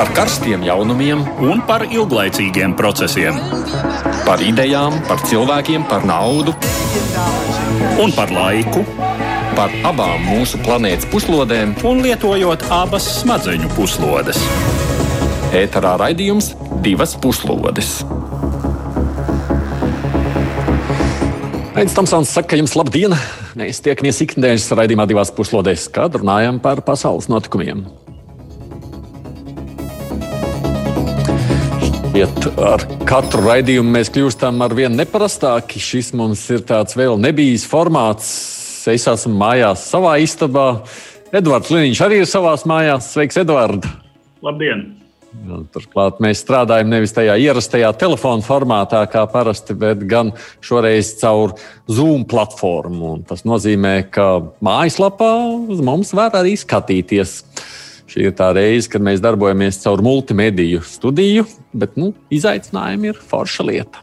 par karstiem jaunumiem un par ilglaicīgiem procesiem. Par idejām, par cilvēkiem, par naudu un par laiku. Par abām mūsu planētas puslodēm, un lietojot abas smadzeņu puslodes. Ēterā raidījums divas puslodes. Aizsmeļamies, Tamsons saka, jums labdien! Mēs tiekamies ikdienas raidījumā divās puslodēs, kad runājam par pasaules notikumiem. Šķiet, ar katru raidījumu mēs kļūstam ar vien neparastāki. Šis mums ir tāds vēl nebijis formāts. Es esmu mājās savā istabā. Edvards Liniņš arī ir savā mājās. Sveiks, Edvards! Labdien! Nu, turklāt mēs strādājam nevis tajā ierastajā telefona formātā, kā parasti, bet gan šoreiz caur Zoom platformu. Un tas nozīmē, ka mājaslapā uz mums var arī skatīties. Šī ir tā reize, kad mēs darbojamies caur multimediju studiju, bet nu, izaicinājumi ir forša lieta.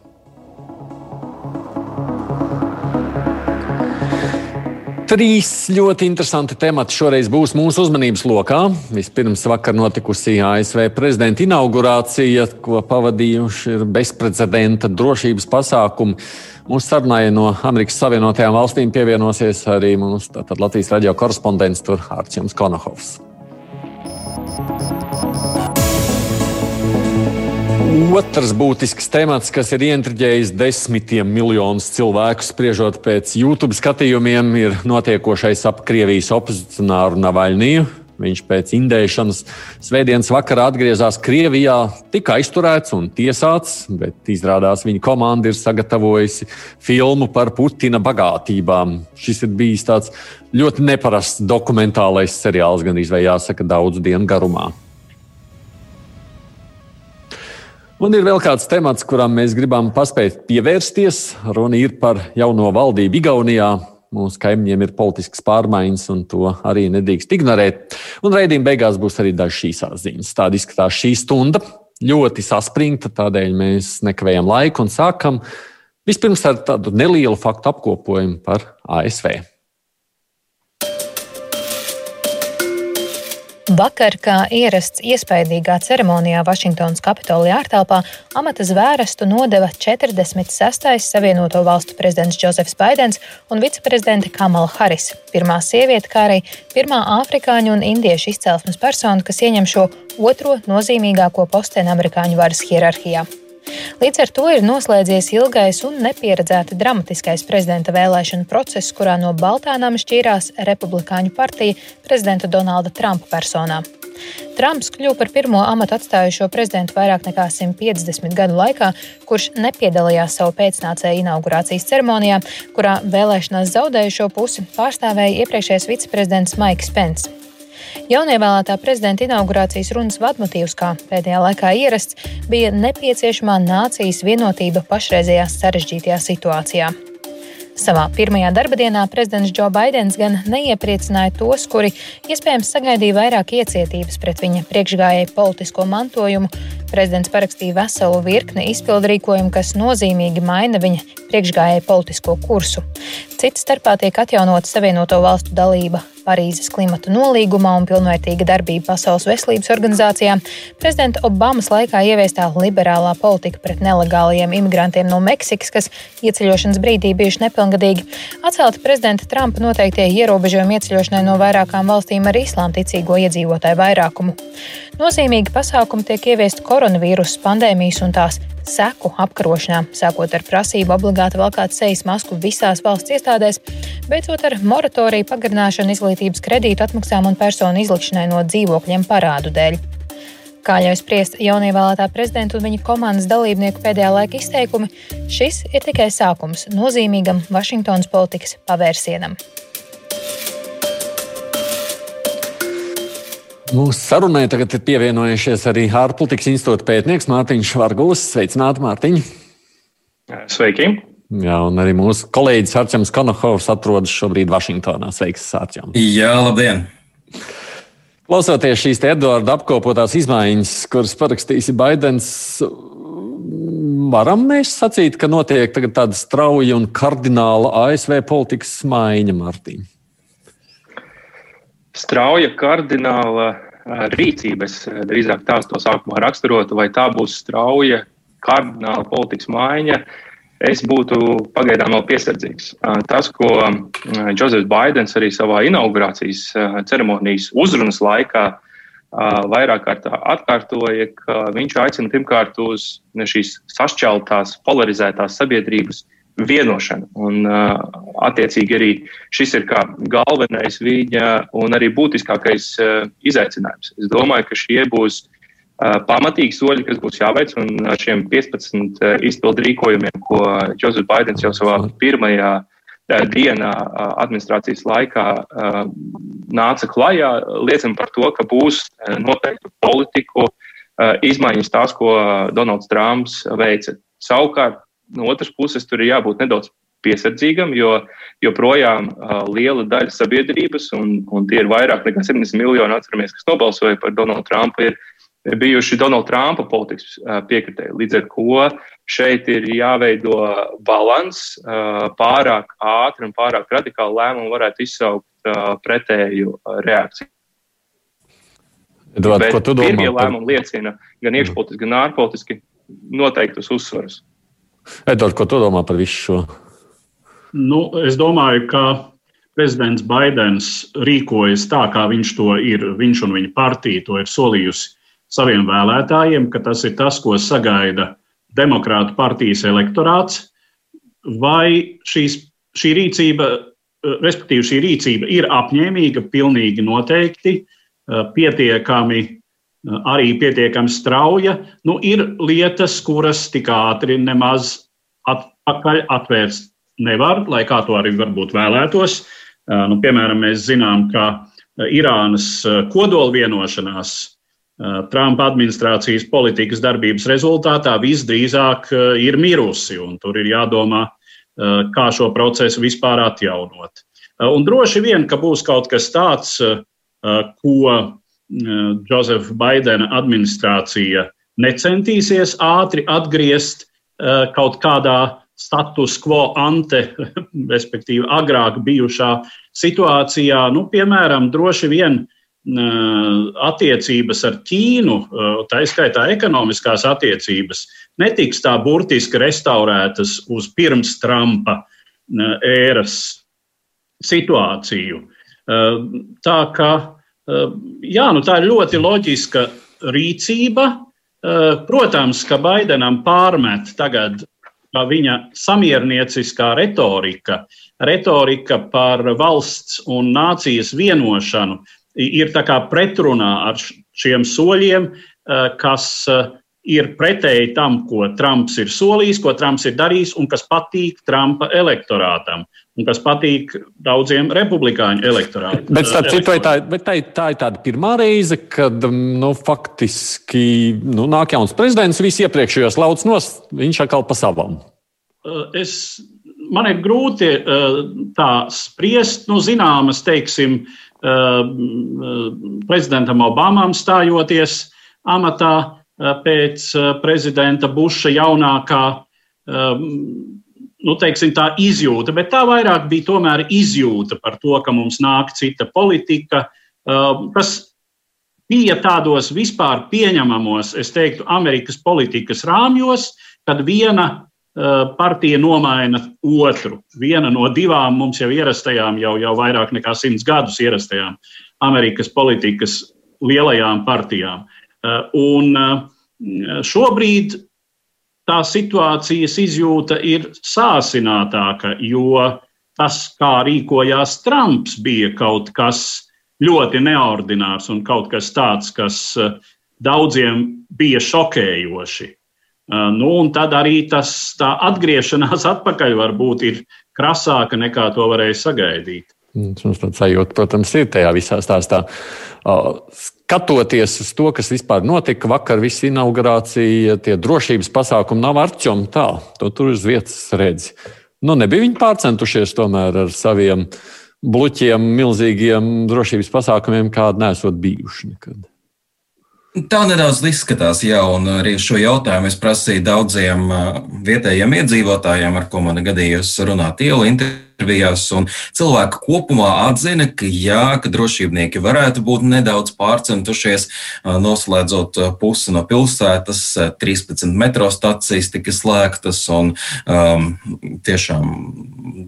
Trīs ļoti interesanti temati šoreiz būs mūsu uzmanības lokā. Vispirms vakar notikusi ASV prezidenta inaugurācija, ko pavadījuši bezprecedenta drošības pasākumi. Mūsu sarunai no Amerikas Savienotajām valstīm pievienosies arī mūsu Latvijas radio korespondents Arčuns Konohovs. Otrs būtisks temats, kas ir ieintriģējis desmitiem miljonus cilvēku, spriežot pēc YouTube skatījumiem, ir notiekošais ap Krievijas opozicionāru Navaļniju. Viņš pēc indēšanas svētdienas vakarā atgriezās Krievijā, tika aizturēts un tiesāts, bet izrādās viņa komanda ir sagatavojusi filmu par Putina bagātībām. Šis ir bijis tāds ļoti neparasts dokumentālais seriāls, gan izvēlējās, jāsaka, daudzu dienu garumā. Un ir vēl kāds temats, kuram mēs gribam paspēt pievērsties. Runa ir par jauno valdību Igaunijā. Mūsu kaimiņiem ir politisks pārmaiņas, un to arī nedrīkst ignorēt. Un raidījuma beigās būs arī dažas šīs ziņas. Tāda izskatās šī stunda. Ļoti saspringta, tādēļ mēs nekavējam laiku un sākam vispirms ar tādu nelielu faktu apkopojumu par ASV. Vakar, kā ierasts iespaidīgā ceremonijā Vašingtonas Kapitolija ārtelpā, amata zvērestu nodeva 46. Savienoto valstu prezidents Džozefs Baidens un viceprezidente Kamala Haris, pirmā sieviete, kā arī pirmā afrikāņu un indiešu izcelsmes persona, kas ieņem šo otro nozīmīgāko posteni amerikāņu varas hierarhijā. Līdz ar to ir noslēdzies ilgais un nepieredzēti dramatiskais prezidenta vēlēšanu process, kurā no Baltānām šķīrās Republikāņu partija prezidenta Donalda Trumpa personā. Trumps kļuva par pirmo amatu atstājušo prezidentu vairāk nekā 150 gadu laikā, kurš nepiedalījās savu pēcnācēju inaugurācijas ceremonijā, kurā vēlēšanās zaudējušo pusi pārstāvēja iepriekšējais viceprezidents Maiks Pence. Jaunievēlētā prezidenta inaugurācijas runas vadmotīvs, kā pēdējā laikā ierasts, bija nepieciešamā nācijas vienotība pašreizējā sarežģītajā situācijā. Savā pirmajā darba dienā prezidents Džo Baidens gan neiepriecināja tos, kuri iespējams sagaidīja vairāk iecietības pret viņa priekšgājēju politisko mantojumu. Prezidents parakstīja veselu virkni izpildrīkojumu, kas nozīmīgi maina viņa priekšgājēju politisko kursu. Cits starpā tiek atjaunota Savienoto valstu dalība Parīzes klimata nolīgumā un pilnvērtīga darbība Pasaules veselības organizācijā, prezidenta Obamas laikā ieviestā liberālā politika pret nelegāliem imigrantiem no Meksikas, kas ieceļošanas brīdī bijuši nepilngadīgi, atcelta prezidenta Trumpa noteiktie ierobežojumi ieceļošanai no vairākām valstīm ar islāmticīgo iedzīvotāju vairākumu. Nozīmīgi pasākumi tiek ieviesti koronavīrus pandēmijas un tās seku apkarošanā, sākot ar prasību obligāti valkāt sejas masku visās valsts iestādēs, beidzot ar moratoriju pagarināšanu izglītības kredītu atmaksām un personu izlikšanai no dzīvokļiem parādu dēļ. Kā ļauj spriest jaunievēlētā prezidenta un viņa komandas dalībnieku pēdējā laika izteikumi, šis ir tikai sākums nozīmīgam Vašingtonas politikas pavērsienam. Mūsu sarunai tagad ir pievienojušies arī ārpolitikas institūta pētnieks Mārtiņš Vargulis. Sveicināti, Mārtiņ! Sveiki! Jā, un arī mūsu kolēģis Arčuns Konohovs atrodas šobrīd Vašingtonā. Sveiks, Arčuns! Jā, labdien! Klausoties šīs Edvarda apkopotās izmaiņas, kuras parakstīsi Baidens, varam mēs sacīt, ka notiek tāda strauja un kardināla ASV politikas maiņa, Mārtiņa? Strauja, kardināla. rīcība, es drīzāk tās to sākumā raksturotu, vai tā būs strauja kardināla politikas maiņa, es būtu pagaidām vēl piesardzīgs. Tas, ko Džozefs Baidens arī savā inaugurācijas ceremonijas uzrunas laikā vairāk kārt atkārtoja, ka viņš aicina pirmkārt uz šīs sašķeltās, polarizētās sabiedrības vienošanu. Un, attiecīgi, arī šis ir kā galvenais viņa un arī būtiskākais izaicinājums. Es domāju, ka šie būs pamatīgi soļi, kas būs jāveic, un ar šiem 15 izpildu rīkojumiem, ko Džozefs Baidens jau savā pirmajā dienā administrācijas laikā nāca klajā, liecina par to, ka būs noteikti politiku izmaiņas tās, ko Donalds Trumps veica. Savukārt, no otras puses, tur ir jābūt nedaudz piesardzīgam, jo joprojām uh, liela daļa sabiedrības, un, un tie ir vairāk nekā 70 miljoni, atceramies, kas nobalsoja par Donaldu Trumpu, ir bijuši Donalda Trumpa politikas piekritēji. Līdz ar to šeit ir jāveido līdzsvars. Pārāk ātri un pārāk radikāli lēmumi varētu izsaukt pretēju reakciju. Tu domā? Pirmie lēmumi liecina gan iekšpolitiski, gan ārpolitiski noteiktus uzsvarus. Edvards, ko tu domā par visu šo? Nu, es domāju, ka prezidents Baidens rīkojas tā, kā viņš to ir, viņš un viņa partija to ir solījusi saviem vēlētājiem, ka tas ir tas, ko sagaida Demokrātu partijas elektorāts, vai šīs, šī rīcība, respektīvi šī rīcība ir apņēmīga, pilnīgi noteikti, pietiekami, arī pietiekami strauja. Nu, ir lietas, kuras tik ātri nemaz atpakaļ atvērst nevar, lai kā to arī varbūt vēlētos. Nu, piemēram, mēs zinām, ka Irānas kodolvienošanās Eh, Trumpa administrācijas politikas darbības rezultātā visdrīzāk eh, ir mirusi, un tur ir jādomā, eh, kā šo procesu vispār atjaunot. Un droši vien, ka būs kaut kas tāds, ko Džozefa Baidena administrācija necentīsies ātri atgriezt kaut kādā status quo ante, respektīvi agrāk bijušā situācijā. Nu, piemēram, droši vien attiecības ar Ķīnu, tā izskaitā ekonomiskās attiecības, netiks tā burtiski restaurētas uz pirms Trumpa ēras situāciju. Tā kā jā, nu tā ir ļoti loģiska rīcība. Protams, ka Baidenam pārmet tagad viņa samiernieciskā retorika, retorika par valsts un nācijas vienošanu, ir pretrunā ar šiem soļiem, kas ir pretēji tam, ko Trumps ir solījis, ko Trumps ir darījis, un kas patīk Trumpa elektorātam, un kas patīk daudziem republikāņu elektorātiem. Bet, starp citu, tā, tā, tā ir tāda pirmā reize, kad nu, faktiski nu, nāk jauns prezidents, visi iepriekšējos lauc nos, viņš atkal pa savam. Eh, es, man ir grūti tā spriest, nu, zināmas, teiksim, uh, Ehm, prezidentam Obamam stājoties amatā pēc prezidenta Buša jaunākā nu, teiksim, tā izjūta, bet tā vairāk bija tomēr izjūta par to, ka mums nāk cita politika, ehm, kas bija tādos vispār pieņemamos, es teiktu, Amerikas politikas rāmjos, kad viena Eh, partija nomaina otru. Viena no divām mums jau ierastajām, jau, jau vairāk nekā simts gadus ierastajām Amerikas politikas lielajām partijām. Eh, un eh, šobrīd tā situācijas izjūta ir sāsinātāka, jo tas, kā rīkojās Trumps, bija kaut kas ļoti neordinārs un kaut kas tāds, kas daudziem bija šokējoši. Nu, un tad arī tas, tā atgriešanās atpakaļ varbūt ir krasāka nekā to varēja sagaidīt. Mums tāds sajūta, protams, ir tajā visā stāstā. Skatoties uz to, kas vispār notika vakar, visa inaugurācija, tie drošības pasākumi nav arčom tā, to tur uz vietas redzi. Nu, nebija viņi pārcentušies tomēr ar saviem bluķiem, milzīgiem drošības pasākumiem, kādi nesot bijuši nekad. Tā nedaudz izskatās, jā, un arī šo jautājumu es prasīju daudziem vietējiem iedzīvotājiem, ar ko man gadījās runāt ielu intervijā intervijās, cilvēki kopumā atzina, ka jā, ka drošībnieki varētu būt nedaudz pārcentušies, noslēdzot pusi no pilsētas, 13 metro stacijas tika slēgtas un um, tiešām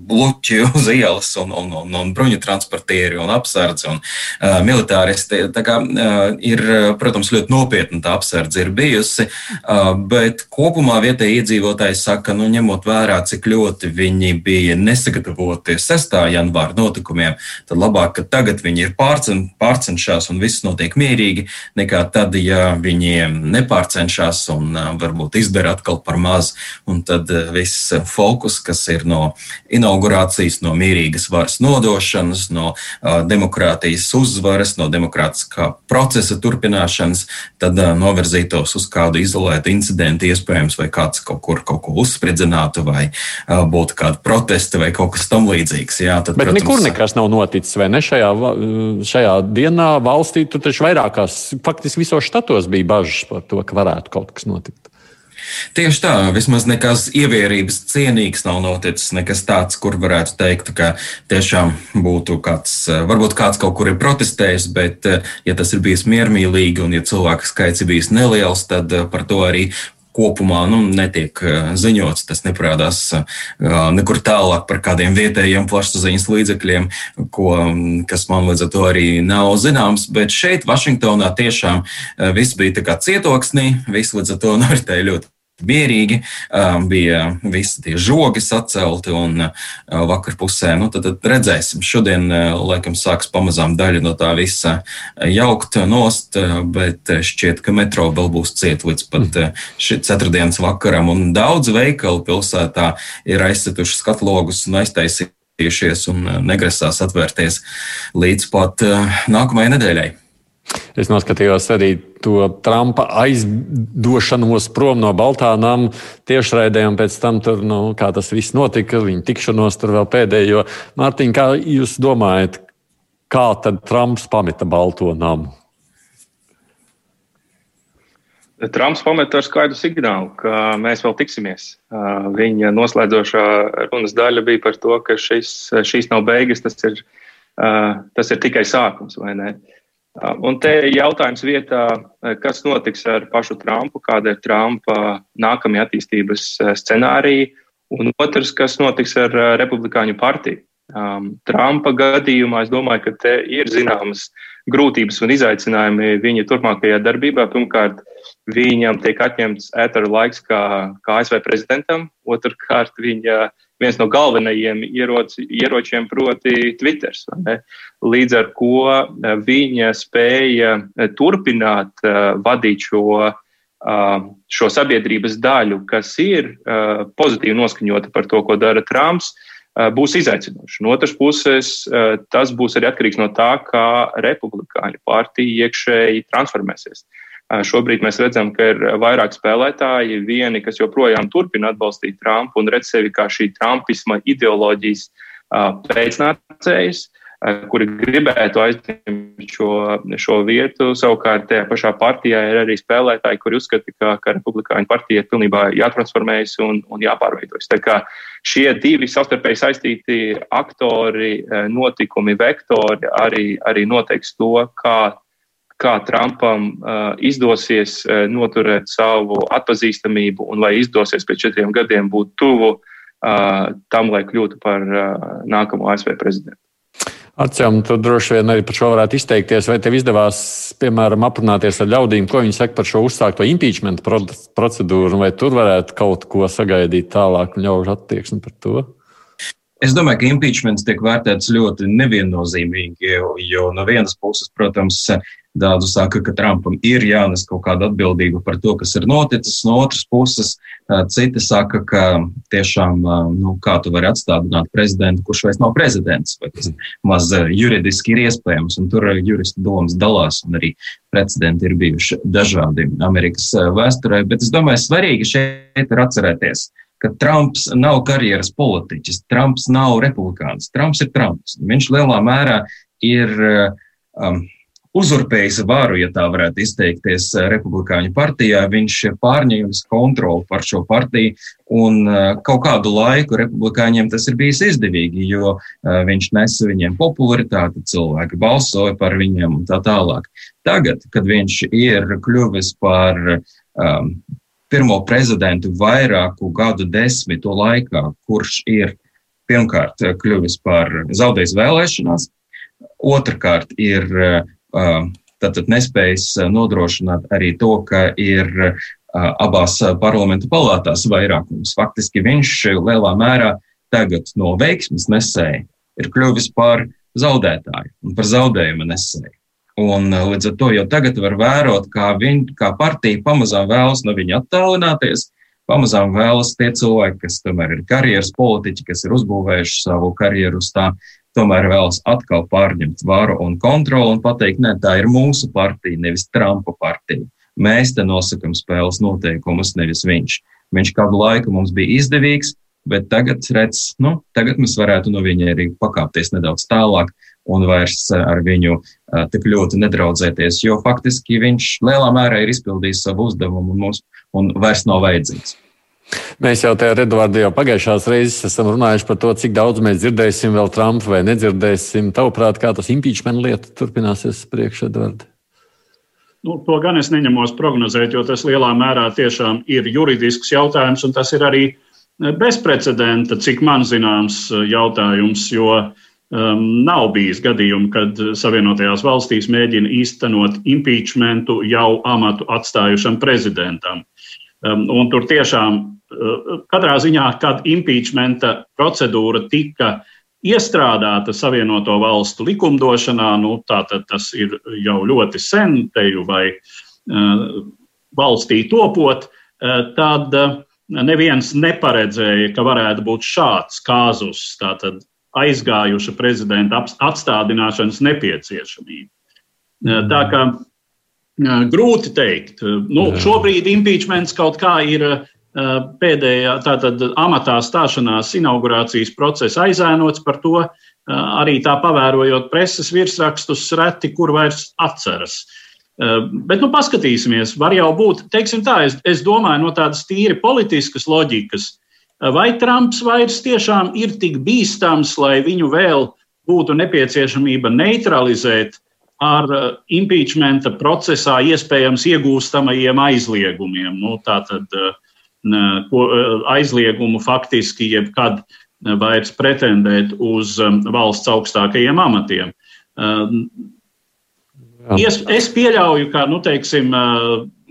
bluķi uz ielas un, un, un, un bruņu transportieri un apsardzi un uh, militāristi. Tā kā uh, ir, protams, ļoti nopietna tā apsardze ir bijusi, uh, bet kopumā vietēji iedzīvotāji saka, nu, ņemot vērā, cik ļoti viņi bija nesagatavoti 6. janvāra notikumiem, tad labāk, ka tagad viņi ir pārcen, pārcenšās un viss notiek mierīgi, nekā tad, ja viņiem nepārcenšas un varbūt izdara atkal par maz, un tad viss fokus, kas ir no inaugurācijas, no mierīgas varas nodošanas, no demokrātijas uzvaras, no demokrātiskā procesa turpināšanas, tad novirzītos uz kādu izolētu incidentu, iespējams, vai kāds kaut kur kaut ko uzspridzinātu, vai būtu kāda protesta vai kaut kas tam līdzīgs. Jā, tad, Bet protams, nekur nekas nav noticis, vai ne? Šajā, šajā dienā valstī tur taču vairākās, faktiski visos štatos bija bažas par to, ka varētu kaut kas notikt. Tieši tā, vismaz nekas ievērības cienīgs nav noticis, nekas tāds, kur varētu teikt, ka tiešām būtu kāds, varbūt kāds kaut kur ir protestējis, bet ja tas ir bijis miermīlīgi un ja cilvēku skaits ir bijis neliels, tad par to arī kopumā nu, netiek eh, ziņots. Tas neparādās eh, nekur tālāk par kādiem vietējiem plašsaziņas līdzekļiem, ko, mm, kas man līdz ar to arī nav zināms. Bet šeit, Vašingtonā, tiešām eh, viss bija tā kā cietoksnī, viss līdz ar to noritēja ļoti mierīgi, bija visi tie žogi sacelti un vakar pusē. Nu, tad, tad redzēsim. Šodien, laikam, sāks pamazām daļa no tā visa jaukt nost, bet šķiet, ka metro vēl būs ciet līdz pat šī ceturtdienas vakaram. Un daudz veikalu pilsētā ir aizsetuši skatlogus un aiztaisījušies un negrasās atvērties līdz pat nākamajai nedēļai. Es noskatījos arī to Trumpa aizdošanos prom no Baltānām tiešraidē, un pēc tam tur, nu, kā tas viss notika, viņa tikšanos tur vēl pēdējo. Mārtiņ, kā jūs domājat, kā tad Trumps pameta Balto namu? Trumps pameta ar skaidru signālu, ka mēs vēl tiksimies. Viņa noslēdzošā runas daļa bija par to, ka šis, šīs nav beigas, tas ir, tas ir tikai sākums? Uh, Un te jautājums vietā, kas notiks ar pašu Trumpu, kāda ir Trumpa nākamie attīstības scenāriji, un otrs, kas notiks ar Republikāņu partiju. Um, Trumpa gadījumā es domāju, ka te ir zināmas grūtības un izaicinājumi viņa turpmākajā darbībā. Pirmkārt, viņam tiek atņemts ēteru laiks kā, kā ASV prezidentam, otrkārt, viņa uh, viens no galvenajiem ieroci, ieročiem, proti, Twitter. Līdz ar to eh, viņa spēja eh, turpināt eh, vadīt šo, šo sabiedrības daļu, kas ir pozitīvi noskaņota par to, ko dara Trumps. Būs izaicinoši. No otras puses, tas būs arī atkarīgs no tā, kā republikāņu partija iekšēji transformēsies. Uh, Šobrīd mēs redzam, ka ir vairāk spēlētāji, vieni, kas joprojām turpina atbalstīt Trumpu un redz sevi kā šī Trumpisma ideoloģijas pēcnācējs, kuri gribētu aizņemt šo, šo vietu. Savukārt tajā pašā partijā ir arī spēlētāji, kuri uzskata, ka, ka republikāņu partija ir pilnībā jātransformējas un, un jāpārveidojas. Tā kā šie divi savstarpēji saistīti aktori, notikumi, vektori arī, arī noteiks to, kā kā Trumpam uh, izdosies uh, noturēt savu atpazīstamību un vai izdosies pēc četriem gadiem būt tuvu uh, tam, lai kļūtu par uh, nākamo ASV prezidentu. Atcēm, tu droši vien arī par šo varētu izteikties. Vai tev izdevās, piemēram, aprunāties ar ļaudīm, ko viņi saka par šo uzsākto impeachment procedūru, vai tur varētu kaut ko sagaidīt tālāk un ļaužu attieksmi par to? Es domāju, ka impeachments tiek vērtēts ļoti neviennozīmīgi, jo, jo no vienas puses, protams, Daudzi saka, ka Trumpam ir jānes kaut kāda atbildība par to, kas ir noticis. No otras puses, citi saka, ka tiešām, nu, kā tu vari atstādināt prezidentu, kurš vairs nav prezidents, vai tas maz juridiski ir iespējams, un tur juristi domas dalās, un arī precedenti ir bijuši dažādi Amerikas vēsturē. Bet es domāju, svarīgi šeit ir atcerēties, ka Trumps nav karjeras politiķis, Trumps nav republikāns, Trumps ir Trumps. Viņš lielā mērā ir um, uzurpējis varu, ja tā varētu izteikties, Republikāņu partijā. Viņš ir pārņēmis kontroli pār šo partiju, un kaut kādu laiku republikāņiem tas ir bijis izdevīgi, jo viņš nesa viņiem popularitāti, cilvēki balsoja par viņiem un tā tālāk. Tagad, kad viņš ir kļuvis par um, pirmo prezidentu vairāku gadu desmitu laikā, kurš ir pirmkārt kļuvis par zaudējis vēlēšanās, otrkārt ir tātad nespējas nodrošināt arī to, ka ir abās parlamentu palātās vairākums. Faktiski viņš lielā mērā tagad no veiksmes nesēja ir kļuvis par zaudētāju un par zaudējumu nesēju. Un līdz ar to jau tagad var vērot, kā, viņ, kā partija pamazām vēlas no viņa attālināties, pamazām vēlas tie cilvēki, kas tomēr ir karjeras politiķi, kas ir uzbūvējuši savu karjeru uz tā tomēr vēlas atkal pārņemt varu un kontroli un pateikt, nē, tā ir mūsu partija, nevis Trumpa partija. Mēs te nosakam spēles noteikumus, nevis viņš. Viņš kādu laiku mums bija izdevīgs, bet tagad, redz, nu, tagad mēs varētu no viņa arī pakāpties nedaudz tālāk un vairs ar viņu uh, tik ļoti nedraudzēties, jo faktiski viņš lielā mērā ir izpildījis savu uzdevumu un, mums, un vairs nav vajadzīgs. Mēs jau tajā Redvārdā jau pagājušās reizes esam runājuši par to, cik daudz mēs dzirdēsim vēl Trumpa vai nedzirdēsim. Tavuprāt, kā tas impeachment lieta turpināsies priekšā, Edvards? Nu, to gan es neņemos prognozēt, jo tas lielā mērā tiešām ir juridisks jautājums, un tas ir arī bezprecedenta, cik man zināms, jautājums. Jo um, nav bijis gadījumu, kad Savienotajās valstīs mēģina īstenot impeachmentu jau amatu atstājušam prezidentam. Um, un tur tiešām katrā ziņā, kad impeachmenta procedūra tika iestrādāta Savienoto valstu likumdošanā, nu, tātad tas ir jau ļoti sen, teju vai uh, valstī topot, uh, tad uh, neviens neparedzēja, ka varētu būt šāds kāzus, tātad aizgājuša prezidenta atstādināšanas nepieciešamība. Tā kā grūti teikt, nu, šobrīd impeachments kaut kā ir pēdējā tātad amatā stāšanās inaugurācijas procesa aizēnots par to, arī tā pavērojot preses virsrakstus, reti kur vairs atceras. Bet, nu, paskatīsimies, var jau būt, teiksim tā, es, es domāju, no tādas tīri politiskas loģikas, vai Trumps vairs tiešām ir tik bīstams, lai viņu vēl būtu nepieciešamība neutralizēt ar impeachmenta procesā iespējams iegūstamajiem aizliegumiem. Nu, tātad, uh, ko, aizliegumu faktiski jebkad vairs pretendēt uz valsts augstākajiem amatiem. Es, es pieļauju, ka nu, teiksim,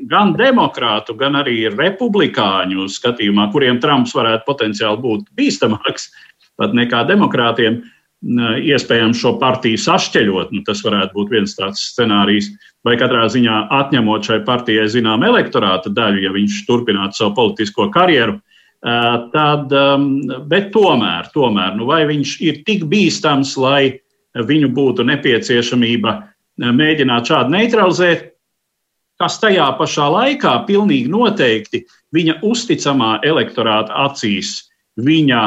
gan demokrātu, gan arī republikāņu skatījumā, kuriem Trumps varētu potenciāli būt bīstamāks pat nekā demokrātiem, uh, iespējams šo partiju sašķeļot. Nu, tas varētu būt viens tāds scenārijs, vai katrā ziņā atņemot šai partijai zinām elektorāta daļu, ja viņš turpinātu savu politisko karjeru. Tad, bet tomēr, tomēr nu, vai viņš ir tik bīstams, lai viņu būtu nepieciešamība mēģināt šādi neutralizēt, kas tajā pašā laikā pilnīgi noteikti viņa uzticamā elektorāta acīs, viņa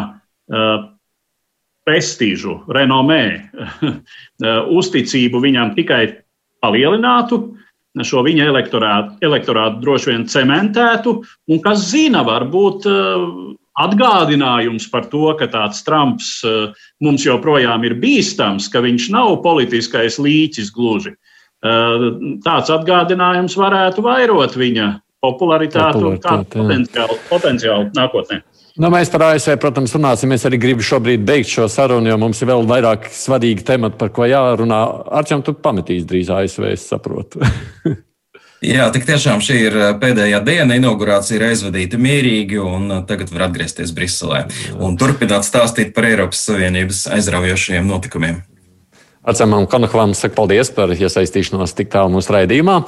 prestižu, renomē, uzticību viņam tikai palielinātu, šo viņa elektorātu, elektorātu droši vien cementētu, un kas zina, varbūt eh, atgādinājums par to, ka tāds Trumps eh, mums joprojām ir bīstams, ka viņš nav politiskais līķis gluži. Eh, tāds atgādinājums varētu vairot viņa popularitāti un potenciālu, potenciālu nākotnē. Nu, mēs par ASV, protams, runāsim. Es arī gribu šobrīd beigt šo sarunu, jo mums ir vēl vairāk svarīgi temati, par ko jārunā. Arčam, tu pametīs drīz ASV, es saprotu. Jā, tik tiešām šī ir eh, pēdējā diena. Inaugurācija ir aizvadīta mierīgi, un eh, tagad var atgriezties Briselē un turpināt stāstīt par Eiropas Savienības aizraujošajiem notikumiem. Arcamam Kanahavam saka paldies par iesaistīšanos tik tālu mūsu raidījumā.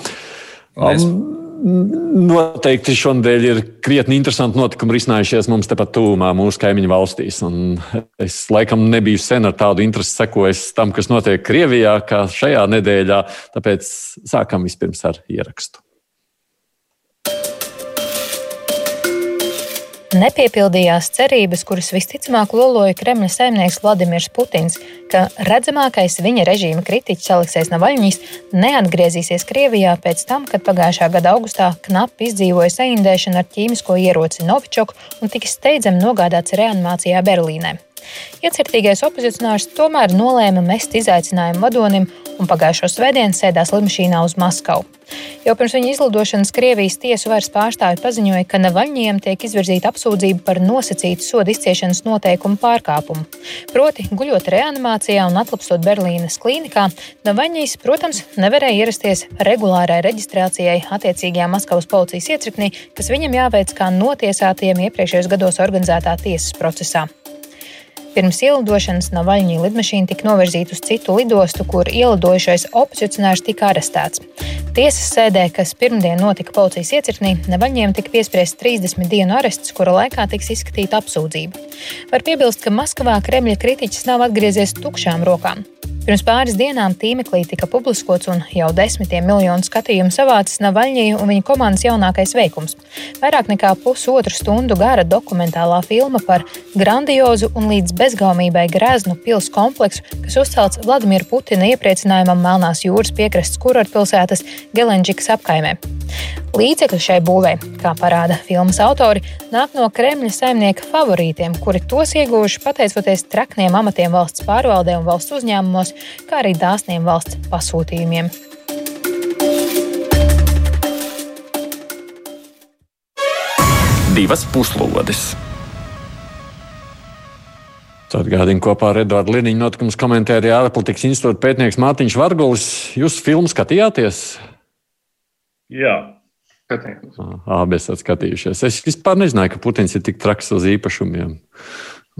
Paldies. Um, Noteikti šonadēļ ir krietni interesanti notikumi risinājušies mums tepat tūmā, mūsu kaimiņu valstīs. Un es laikam nebiju sen ar tādu interesi sekojis tam, kas notiek Krievijā, kā šajā nedēļā. Tāpēc sākam vispirms ar ierakstu. Nepiepildījās cerības, kuras visticamāk loloja Kremļa saimnieks Vladimirs Putins, ka redzamākais viņa režīma kritiķis Aleksējs Navaļņīs neatgriezīsies Krievijā pēc tam, kad pagājušā gada augustā knapi izdzīvoja saindēšanu ar ķīmisko ieroci Novičoku un tika steidzami nogādāts reanimācijā Berlīnē. Iecirtīgais opozicionārs tomēr nolēma mest izaicinājumu vadonim un pagājušo svētdienu sēdās lidmašīnā uz Maskavu. Jau pirms viņa izlidošanas Krievijas tiesu varas pārstāvi paziņoja, ka Navaļņiem tiek izvirzīta apsūdzība par nosacītu sodu izciešanas noteikumu pārkāpumu. Proti, guļot reanimācijā un atlapstot Berlīnes klīnikā, Navaļņīs, protams, nevarēja ierasties regulārai reģistrācijai attiecīgajā Maskavas policijas iecirknī, kas viņam jāveic kā notiesātajiem iepriekšējos gados organizētā tiesas procesā. Pirms ielidošanas Navaļņī lidmašīna tika novirzīta uz citu lidostu, kur ielidojušais opozicionārs tika arestēts. Tiesas sēdē, kas pirmdien notika policijas iecirknī, Navaļņiem tika piespriests 30 dienu arests, kura laikā tiks izskatīta apsūdzība. Var piebilst, ka Maskavā Kremļa kritiķis nav atgriezies tukšām rokām. Pirms pāris dienām tīmeklī tika publiskots un jau desmitiem miljonu skatījumu savācis Navaļņija un viņa komandas jaunākais veikums. Vairāk nekā pusotru stundu gara dokumentālā filma par grandiozu un līdz bezgaumībai greznu pils kompleksu, kas uzcelts Vladimira Putina iepriecinājumam Melnās jūras piekrastes kurortpilsētas Gelenģikas apkaimē. Līdzekļi šai būvē, kā parāda filmas autori, nāk no Kremļa saimnieka favorītiem, kuri tos ieguvuši pateicoties trakniem amatiem valsts pārvaldē un valsts uzņēmumos, kā arī dāsniem valsts pasūtījumiem. Divas puslodes. Atgādini kopā ar Eduardu Liniņu notikumus komentēja ārpolitikas institūta pētnieks Mārtiņš Vargulis. Jūs filmu skatījāties? Jā. Abi esat skatījušies. Es vispār nezināju, ka Putins ir tik traks uz īpašumiem.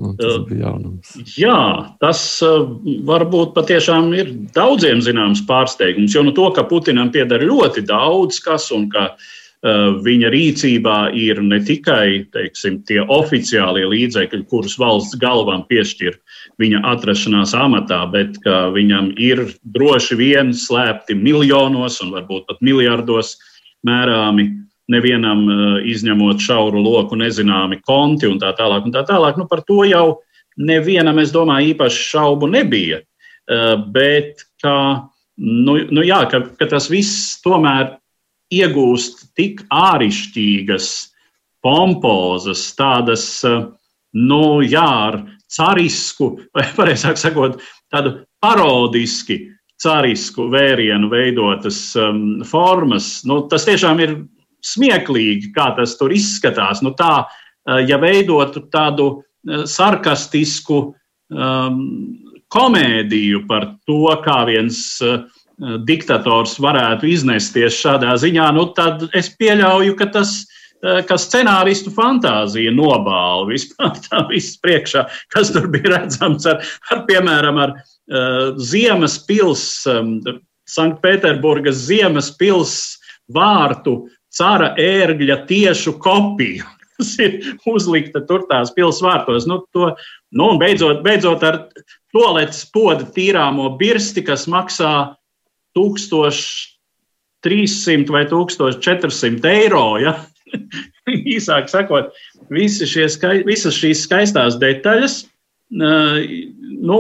Un tas bija jaunums. Jā, tas varbūt patiešām ir daudziem zināms pārsteigums. Jo nu to, ka Putinam pieder ļoti daudz kas un ka viņa rīcībā ir ne tikai teiksim, tie oficiālie līdzekļi, kurus valsts galvam piešķir viņa atrašanās amatā, bet ka viņam ir droši vien slēpti miljonos un varbūt pat miljardos mērāmi, nevienam eh, izņemot šauru loku nezināmi konti un tā tālāk. Un tā tālāk. Nu, par to jau nevienam, es domāju, īpaši šaubu nebija. Eh, bet ka, nu, nu jā, ka, ka tas viss tomēr iegūst tik āršķirīgas, pompozas, tādas, eh, nu, jā, ar carisku, vai pareizāk sakot, tādu parodiski carisku vērienu veidotas um, formas. Nu, tas tiešām ir smieklīgi, kā tas tur izskatās. Nu, tā, uh, ja veidotu tādu uh, sarkastisku um, komēdiju par to, kā viens uh, diktators varētu iznesties šādā ziņā, nu, tad es pieļauju, ka tas uh, ka scenāristu fantāzija nobāla vispār tā viss priekšā, kas tur bija redzams ar, ar piemēram, ar Uh, Ziemas pils, um, Sanktpēterburgas Ziemas pils vārtu cara ērgļa tiešu kopiju. Tas ir uzlikta tur tās pilsvārtos. Nu, to, nu, un beidzot, beidzot ar toaletes poda tīrāmo birsti, kas maksā 1300 vai 1400 eiro. Ja? Īsāk sakot, visi šie, visas šīs skaistās detaļas, nu,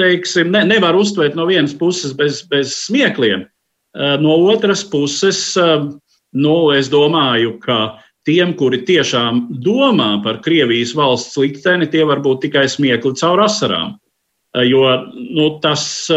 teiksim, ne, nevar uztvert no vienas puses bez, bez smiekliem. Eh, no otras puses, eh, nu, es domāju, ka tiem, kuri tiešām domā par Krievijas valsts likteni, tie var būt tikai smiekli caur asarām. Eh, jo nu, tas